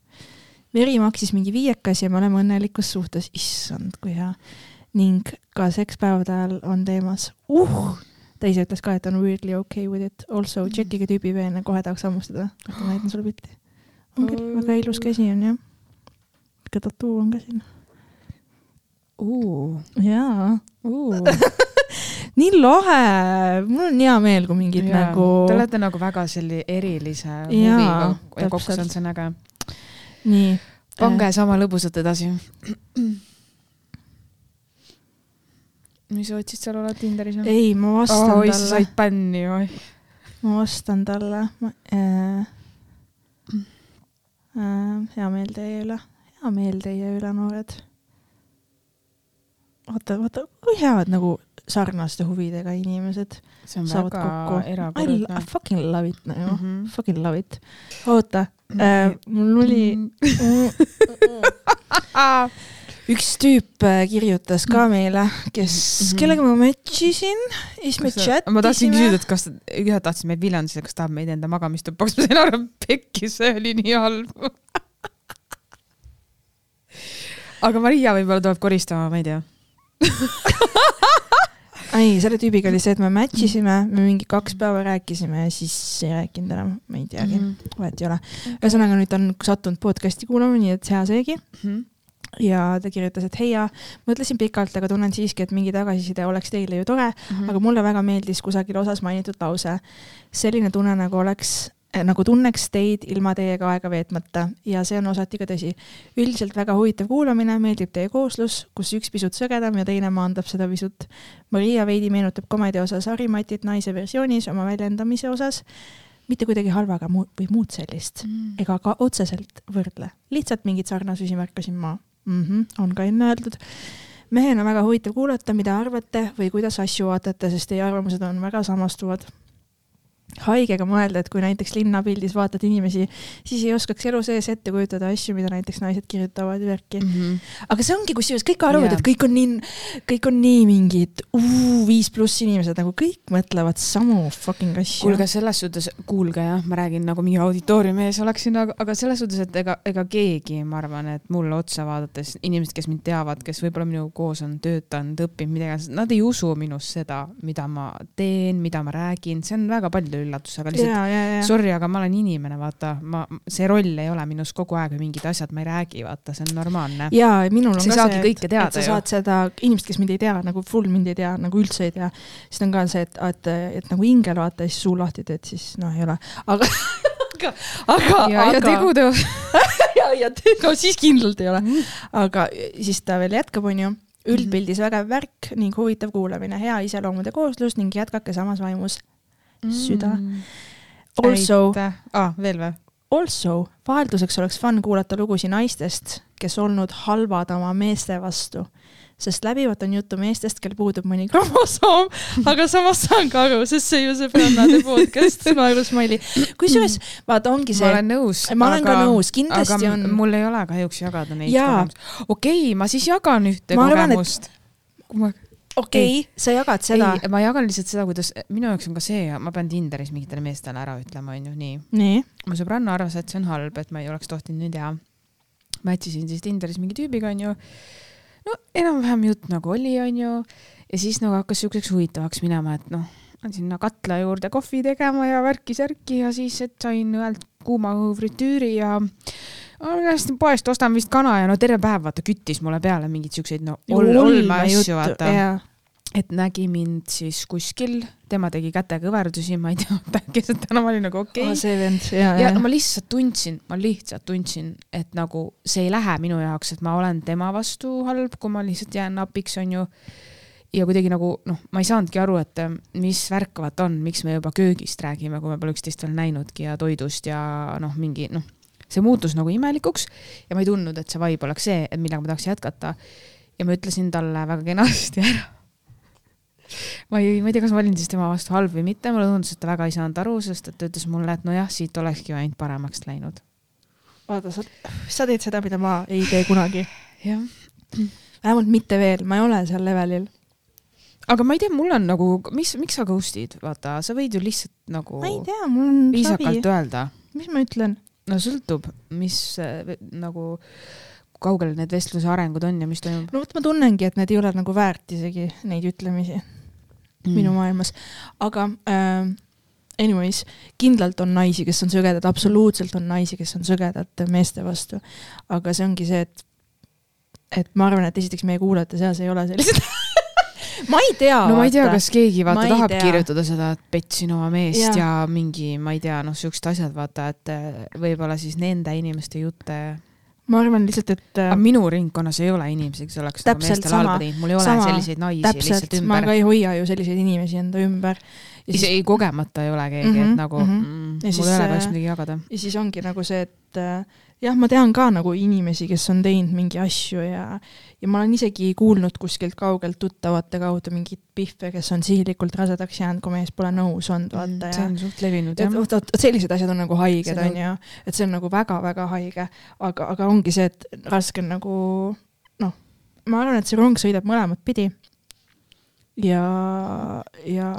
Veri maksis mingi viiekas ja me oleme õnnelikus suhtes, issand, kui hea. ning ka sekspäevade ajal on teemas uh!. ta ise ütles ka, et on weirdly okay with it, also Mm. tšekkige tüübi peene, kohe tahaks hammustada. ma näitan sulle pilti. on küll, Oh. väga ilus käsi on jah. ka tattoo on ka siin. Uh, jaa, uh. nii lahe, mul on hea meel, kui mingid Jaa. nagu. Te olete nagu väga selli erilise huviga ja kokku täpselt. on see on äge. nii. pange sama lõbusat edasi. mis sa otsid seal, oled Tinderis? ei, ma vastan oi, sa talle, said bänni, oi. ma vastan talle. Äh, äh, hea meel teie üle, hea meel teie üle, noored. vaata, vaata, kui head nagu sarnaste huvidega inimesed saavad kokku. I I. fucking love it nagu mm, Mhm. -hmm. fucking love it. oota äh,, mul oli üks tüüp äh, kirjutas ka meile, kes mm, Mhm. -hmm. kellega ma match isin, siis me chat ma tahtsin isime küsida, et kas, ühed tahtsid meid Viljandisse, kas tahab meid enda magamistuppa, kas ma sain aru, et pekkis, see oli nii halb. aga Maria võib-olla tuleb koristama, ma ei tea. ei, selle tüübiga oli see, et me match isime, me mingi kaks päeva rääkisime ja siis ei rääkinud enam, ma ei teagi mm. -hmm. vahet ei ole. ühesõnaga nüüd on sattunud podcast'i kuulama, nii et hea seegi. ja ta kirjutas, et hei ja mõtlesin pikalt, aga tunnen siiski, et mingi tagasiside oleks teile ju tore, Mhm. aga mulle väga meeldis kusagil osas mainitud lause. selline tunne nagu oleks, nagu tunneks teid ilma teiega aega veetmata ja see on osati ka tõsi. üldiselt väga huvitav kuulamine, meeldib teie kooslus, kus üks pisut sõgedam ja teine maandab seda pisut. Maria veidi meenutab komedi osas Harimatit naise versioonis oma väljendamise osas, mitte kuidagi halvaga mu- või muud sellist Mhm. ega ka otseselt võrdle, lihtsalt mingeid sarnasusi märkasin ma mm. -hmm, on ka enne öeldud. mehena väga huvitav kuulata, mida arvate või kuidas asju vaatate, sest teie arvamused on väga samastuvad. Haigega mõelda, et kui näiteks linnapildis vaatad inimesi, siis ei oskaks elu sees ette kujutada asju, mida näiteks naised kirjutavad värki. aga see ongi kusjuures kõik arvavad yeah., et kõik on nii, kõik on nii mingid uu, viis pluss inimesed, nagu kõik mõtlevad samu fucking asju. kuulge, selles suhtes, kuulge jah, ma räägin nagu mingi auditooriumi ees oleksin, aga, aga selles suhtes, et ega, ega keegi, ma arvan, et mulle otsa vaadates, inimesed, kes mind teavad, kes võib-olla minuga koos on töötanud, õppinud, mida iganes, nad ei usu minust seda, mida ma teen, mida ma räägin, see on väga paljudele üllatus, aga lihtsalt. Ja, ja, ja. sorry, aga ma olen inimene, vaata, ma, see roll ei ole minus kogu aeg või mingid asjad ma ei räägi, vaata, see on normaalne. ja minul on Sa ka see, teada et sa saad seda, inimesed, kes mind ei tea, nagu full mind ei tea, nagu üldse ei tea, siis on ka see, et, et, et nagu ingel vaata ja siis suu lahti teed, siis noh, ei ole, aga aga, aga, ja, ja tegude ja, ja te- no siis kindlalt ei ole, aga siis ta veel jätkab, onju, üldpildis vägev värk ning huvitav kuulamine, hea iseloomude kooslus ning jätkake samas vaimus. Süda. Also, ah, veel või? also vahelduseks oleks fun kuulata lugusid naistest, kes olnud halvad oma meeste vastu sest läbivalt on juttu meestest, kel puudub mõni kromosoom, aga samas saan ka aru, sest see ju sõbrannade podcast, naerusmaili. kusjuures vaata, ongi see. ma olen nõus. ma olen aga, ka nõus, kindlasti on. mul ei ole kahjuks jagada neid okei okay,, ma siis jagan ühte ma kogemust. Ma... okei okay,, sa jagad seda. ma jagan lihtsalt seda, kuidas minu jaoks on ka see, ma pean Tinderis mingitele meestele ära ütlema, onju, nii. nii. mu sõbranna arvas, et see on halb, et ma ei oleks tohtinud nii teha. Match isin siis Tinderis mingi tüübiga, onju no enam-vähem jutt nagu oli, onju. ja siis nagu hakkas siukseks huvitavaks minema, et noh, sinna katla juurde kohvi tegema ja värki-särki ja siis, et sain ühelt kuuma õhu fritüüri ja läksin poest, ostan vist kana ja no terve päev vaata küttis mulle peale mingeid siukseid no ol, olme asju vaata et nägi mind siis kuskil, tema tegi kätekõverdusi, ma ei tea, keset tänava oli nagu okei okay. see vend, ja, ja. ma lihtsalt tundsin, ma lihtsalt tundsin, et nagu see ei lähe minu jaoks, et ma olen tema vastu halb, kui ma lihtsalt jään napiks, onju. ja kuidagi nagu noh, ma ei saanudki aru, et mis värk vaata on, miks me juba köögist räägime, kui me pole üksteist veel näinudki ja toidust ja noh, mingi noh, see muutus nagu imelikuks ja ma ei tundnud, et see vibe oleks see, et millega ma tahaks jätkata. ja ma ütlesin talle väga kenasti ära ma ei, ma ei tea, kas ma olin siis tema vastu halb või mitte, mulle tundus, et ta väga ei saanud aru, sest et ta ütles mulle, et nojah, siit olekski ainult paremaks läinud. vaata, sa, sa teed seda, mida ma ei tee kunagi. jah. vähemalt mitte veel, ma ei ole seal levelil. aga ma ei tea, mul on nagu, mis, miks sa ghost'id, vaata, sa võid ju lihtsalt nagu. ma ei tea, mul on viisakalt savi. öelda. mis ma ütlen? No sõltub, mis nagu kaugel need vestluse arengud on ja mis toimub? no vot, ma tunnengi, et need ei ole nagu väärt isegi neid ütlemisi mm. minu maailmas, aga äh, anyways, kindlalt on naisi, kes on sögedad, absoluutselt on naisi, kes on sögedad meeste vastu. aga see ongi see, et, et ma arvan, et esiteks meie kuulajate seas ei ole sellised ma ei tea. no ma ei tea, kas keegi vaata tahab tea. kirjutada seda, et petsin oma meest ja. ja mingi, ma ei tea, noh, siuksed asjad, vaata, et eh, võib-olla siis nende inimeste jutte ma arvan lihtsalt, et. aga minu ringkonnas ei ole inimesi, kes oleks nagu meestele halba teinud, mul ei ole sama, selliseid naisi täpselt, lihtsalt ümber. ma ka ei hoia ju selliseid inimesi enda ümber. Siis... ei, kogemata ei ole keegi mm, -hmm, et mhm, nagu mm -hmm. mm, mul ei ole kahjuks midagi jagada. ja siis ongi nagu see, et äh, jah, ma tean ka nagu inimesi, kes on teinud mingi asju ja, ja ma olen isegi kuulnud kuskilt kaugelt tuttavate kaudu mingeid pihve, kes on sihilikult rasedaks jäänud, kui mees pole nõus olnud, vaata mm,. see on suht levinud jah. vot, vot sellised asjad on nagu haiged, onju, et see on nagu väga-väga haige, aga, aga ongi see, et raske on nagu noh, ma arvan, et see rong sõidab mõlemat pidi. ja, ja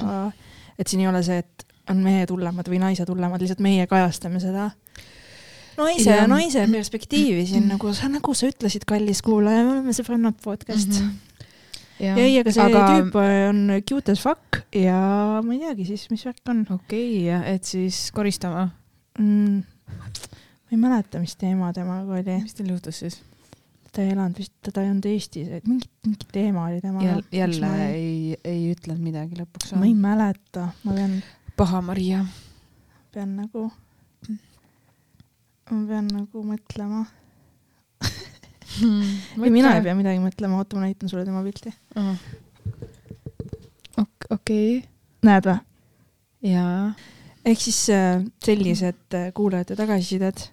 et siin ei ole see, et on mehed hullemad või naised hullemad, lihtsalt meie kajastame seda naise ja naise perspektiivi siin nagu sa, nagu sa ütlesid, kallis kuulaja, me oleme sõbrannad podcast mm. -hmm. ja ei, aga see aga... tüüp on cute as fuck ja ma ei teagi siis, mis värk on. okei okay,, et siis koristama mm,? ma ei mäleta, mis teema temaga oli. mis teil juhtus siis? ta ei elanud vist, ta ei olnud Eestis, et mingi, mingi teema oli temaga Jäl,. jälle ma... ei, ei ütlenud midagi lõpuks. ma ei mäleta, ma pean. paha Maria. pean nagu ma pean nagu mõtlema hmm,. või mina ei pea midagi mõtlema, oota, ma näitan sulle tema pilti uh.. okei okay.. näed või? jaa. ehk siis äh, sellised äh, kuulajate tagasisided.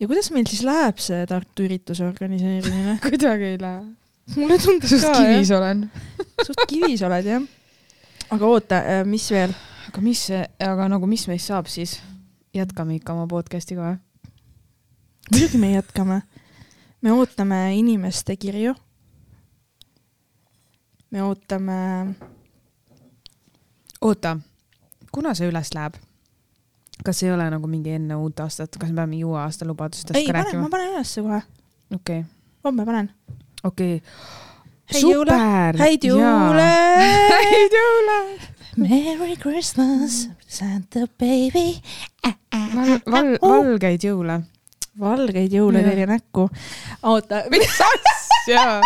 ja kuidas meil siis läheb see Tartu ürituse organiseerimine kuidagi ei lähe. mulle tundus ka, jah. kivis olen suht kivis oled, jah. aga oota, äh, mis veel? aga mis, aga nagu mis meist saab siis? jätkame ikka oma podcast'i ka või? Muidugi me jätkame. me ootame inimeste kirju. me ootame. oota, kuna see üles läheb? kas ei ole nagu mingi enne uut aastat, kas me peame mingi uue aasta lubadustest ei, ka pane, rääkima? ma panen ülesse kohe. okei okay.. homme panen. okei okay.. super! häid jõule! häid jõule! Merry Christmas, Santa baby val-, val-, valgeid jõule valgeid jõule teile näkku. oota. mis asja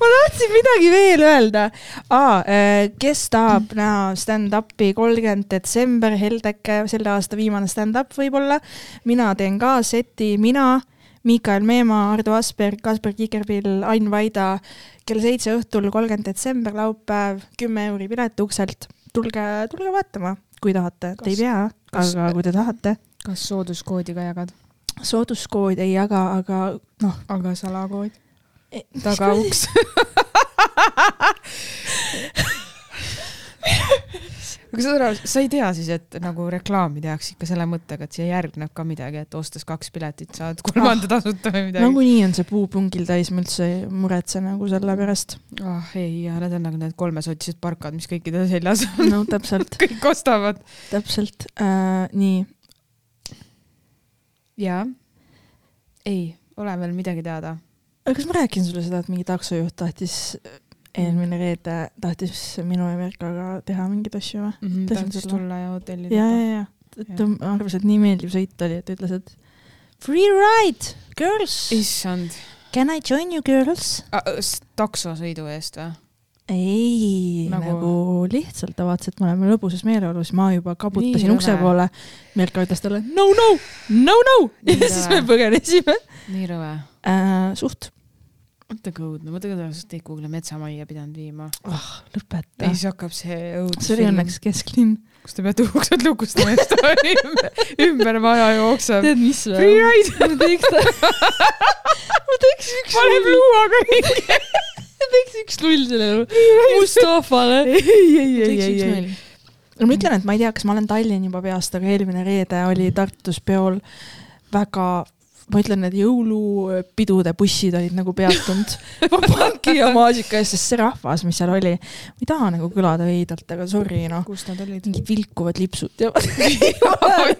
ma tahtsin midagi veel öelda. Äh, kes tahab näha stand-up'i kolmkümmend detsember, Heldeke, selle aasta viimane stand-up võib-olla. mina teen ka seti, mina, Miikael Meemaa, Ardo Asperg, Kaspar Kikerpill, Ain Vaida. kell seitse õhtul, kolmkümmend detsember, laupäev, kümme euri pilet ukselt. tulge, tulge vaatama, kui tahate, te ei pea, aga kui te tahate. kas sooduskoodi ka jagad? Sooduskoodi ei jaga, aga noh. aga salakood? tagauks. aga saad aru, sa ei tea siis, et nagu reklaami tehakse ikka selle mõttega, et siia järgneb ka midagi, et ostes kaks piletit saad kolmanda tasuta või midagi. nagunii on see puu pungil täis, ma üldse ei muretse nagu selle pärast. ah ei, need on nagu need kolmesotised parkad, mis kõikidel seljas on, no täpselt, kõik ostavad. täpselt äh,, nii. jaa. ei, ole veel midagi teada? aga kas ma rääkisin sulle seda, et mingi taksojuht tahtis, eelmine reede tahtis minu ja Merkaga teha mingeid asju või? Ütlesin tahtis sulle. tulla ja hotelli ja, ja, ja, et ta arvas, et nii meeldiv sõit oli, et ütles, et free ride, girls, issand. can I join you girls? taksosõidu eest või? Ei Nagu- nagu..., lihtsalt ta vaatas, et me oleme lõbusas meeleolus, ma juba kaputasin Nii ukse rõve. poole. Merka ütles talle no, no, no, no Nii ja siis me põgenesime nii rõve. äh,. suht mõtle kui õudne, ma tegelikult teid kuhugi metsamajja pidanud viima. oh,, lõpeta siis hakkab see õudus. see oli õnneks kesklinn. kus te peate uksed lukustama siis ta ümber, ümber maja jookseb. tead, mis Free või? ride. ma teeks, ma teeks üks paneb luuaga ringi. Ma teeks üks null sellele Mustafale. ei, ei, ei, ei, ei. no ma ütlen, et ma ei tea, kas ma olen Tallinn juba peast, aga eelmine reede oli Tartus peol väga, ma ütlen, need jõulupidude bussid olid nagu peatunud Vabanki ja maasika ees, sest see rahvas, mis seal oli, ma ei taha nagu kõlada veidralt, aga sorry noh, kus nad olid? mingid vilkuvad lipsud ja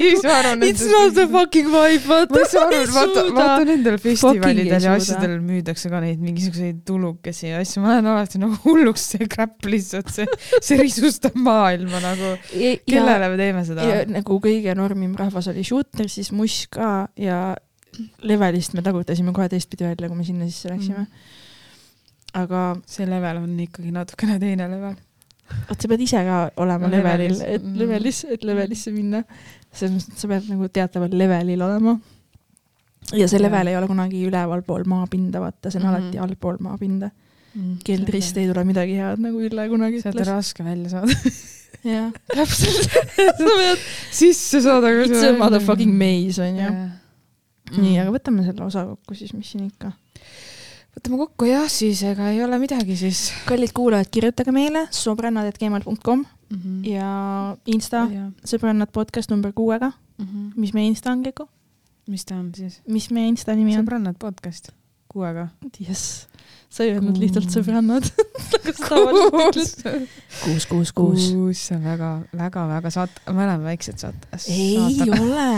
It's not the fucking vibe, ma vaata ei saa aru, vaata, vaata nendel festivalidel ja asjadel müüdakse ka neid mingisuguseid tulukesi ja asju, ma lähen alati nagu hulluks, see crap lihtsalt, see, see risustab maailma nagu. kellele me teeme seda? nagu kõige normim rahvas oli shooter, siis Mush ka ja levelist me tagutasime kohe teistpidi välja, kui me sinna sisse läksime mm.. aga see level on ikkagi natukene teine level. vot sa pead ise ka olema No levelil levelis., et Mm. levelis, et levelisse minna. selles mõttes, et sa pead nagu teataval levelil olema. ja see level ei ole kunagi ülevalpool maapinda, vaata, see on Mhm. alati allpool maapinda. keldrist ei tule midagi head, nagu Ülle kunagi sealt on ütles. raske välja saada. jah, täpselt. sa pead, sisse saada it's a motherfucking maze onju. Mm. nii, aga võtame selle osa kokku siis, mis siin ikka. võtame kokku jah, siis ega ei ole midagi siis. kallid kuulajad, kirjutage meile sõbrannad.gmail.com ja Insta ja. sõbrannad podcast number kuuega. mis meie Insta on, Keiko? mis ta on siis? mis meie Insta nimi on? sõbrannad podcast, kuuega. jess, sa ei öelnud lihtsalt sõbrannad. kuus, kuus, kuus. kuus on väga, väga, väga saat-, me oleme väiksed saat-. ei ole,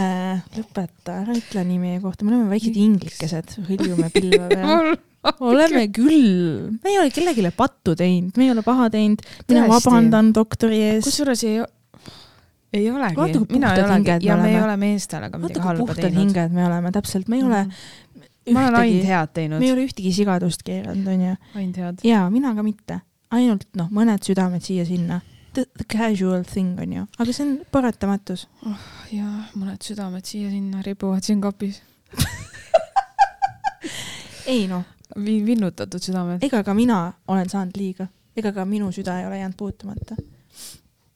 lõpeta, ära ütle nii meie kohta, me oleme väiksed inglikesed, hõljume pilve peal. oleme küll, me ei ole kellelegi pattu teinud, me ei ole paha teinud, mina vabandan doktori ees. kusjuures ei, ei olegi. Mina ei puhtad olegi. me ja me ei ole meestele ka midagi halba puhtad teinud. hinged me oleme, täpselt, me ei ole ma olen ainult head teinud me ei, ole ühtegi sigadust keeranud, onju. ainult head. ja mina ka mitte, ainult noh, mõned südamed siia-sinna. The, the casual thing onju, aga see on paratamatus. ja mõned südamed siia-sinna ripuvad siin kapis. ei noh, Vi-, vinnutatud südamed. ega ka mina olen saanud liiga, ega ka minu süda ei ole jäänud puutumata.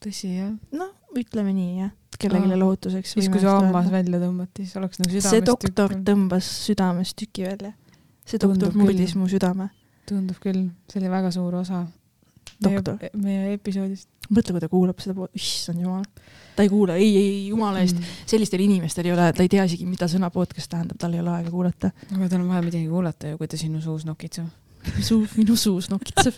tõsi jah. noh, ütleme nii jah, kellelegi lohutuseks. siis, kui see hammas välja tõmmati, siis oleks nagu südamest see doktor tõmbas südamest tüki välja. see doktor Tundub murdis mu südame. tundub küll, see oli väga suur osa Doktor. meie, meie episoodist. mõtle, kui ta kuulab seda issand jumal. ta ei kuula, ei, ei, jumala eest, Mm. sellistel inimestel ei ole, ta ei tea isegi, mida sõna podcast tähendab, tal ei ole aega kuulata. aga tal on vaja midagi kuulata ju, kui ta sinu suus nokitseb. suu, minu suus nokitseb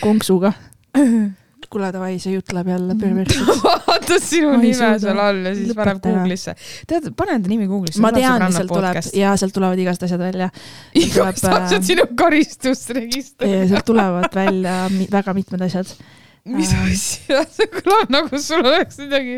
konksuga. kuule, davai, see jutt läheb jälle perverseks. vaata sinu nime seal all ja siis paneb. Google'isse. tead, pane enda nimi Google'isse. ma tean, sealt tuleb ja sealt tulevad igast asjad välja. igast asjad äh, sinu karistusregister. sealt tulevad välja väga mitmed asjad. Mis asja, see kõlab nagu sul oleks midagi,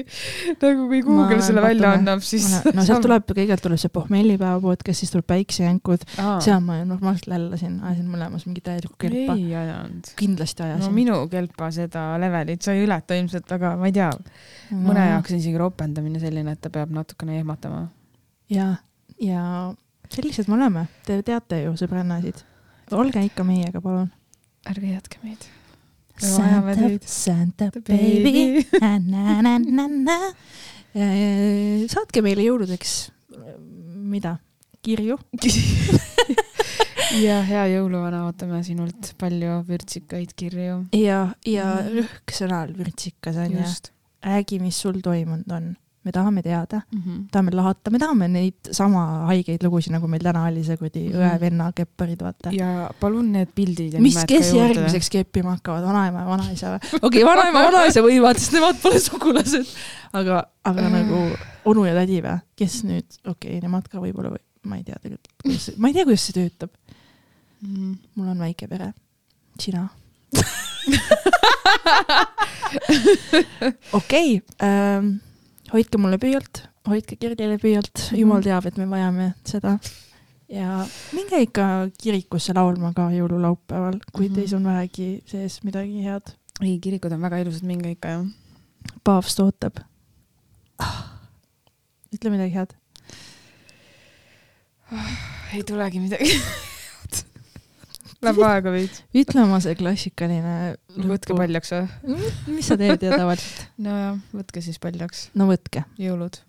nagu kui Google Ma- selle välja vaatame. annab, siis. no sealt tuleb, kõigepealt tuleb see pohmellipäeva podcast, siis tuleb päiksejänkud, seal ma ju normaalselt lällasin, ajasin mõlemas mingi täielikku kelpa. ei ajanud. kindlasti no ajasin. minu kelpa seda levelit sa ei ületa ilmselt, aga ma ei tea, mõne jaoks on isegi ropendamine selline, et ta peab natukene ehmatama. ja, ja sellised me oleme, te teate ju sõbrannasid. olge ikka meiega, palun. ärge jätke meid. Santa. Santa baby, na-na-na-na-na. saatke meile jõuludeks, mida, kirju? ja hea jõuluvana, ootame sinult palju vürtsikaid kirju. ja, ja rõhksõnal vürtsikas on ju, räägi, mis sul toimunud on. Me tahame teada, mm. -hmm. tahame lahata, me tahame neid sama haigeid lugusid, nagu meil täna oli see kuradi Mhm. õe-venna kepparid, vaata. ja palun need pildid ja mis, kes järgmiseks keppima hakkavad, vanaema ja vanaisa või? okei okay,, vanaema ja vanaisa võivad, sest nemad pole sugulased. aga, aga nagu onu ja tädi või? kes nüüd, okei okay,, nemad ka võib-olla või ma ei tea tegelikult, ma ei tea, kuidas see töötab. mm.. mul on väike pere. sina? okei ähm,, hoidke mulle pöialt, hoidke Gerdile pöialt, jumal teab, et me vajame seda. ja minge ikka kirikusse laulma ka jõululaupäeval, kui Mhm. teis on vähegi sees midagi head. ei, kirikud on väga ilusad, minge ikka jah. paavst ootab ah.. ütle midagi head. ei tulegi midagi. Läheb aega veits. ütle oma see klassikaline. võtke. paljaks või? mis sa teed ja tavaliselt? nojah, võtke siis paljaks. no võtke. jõulud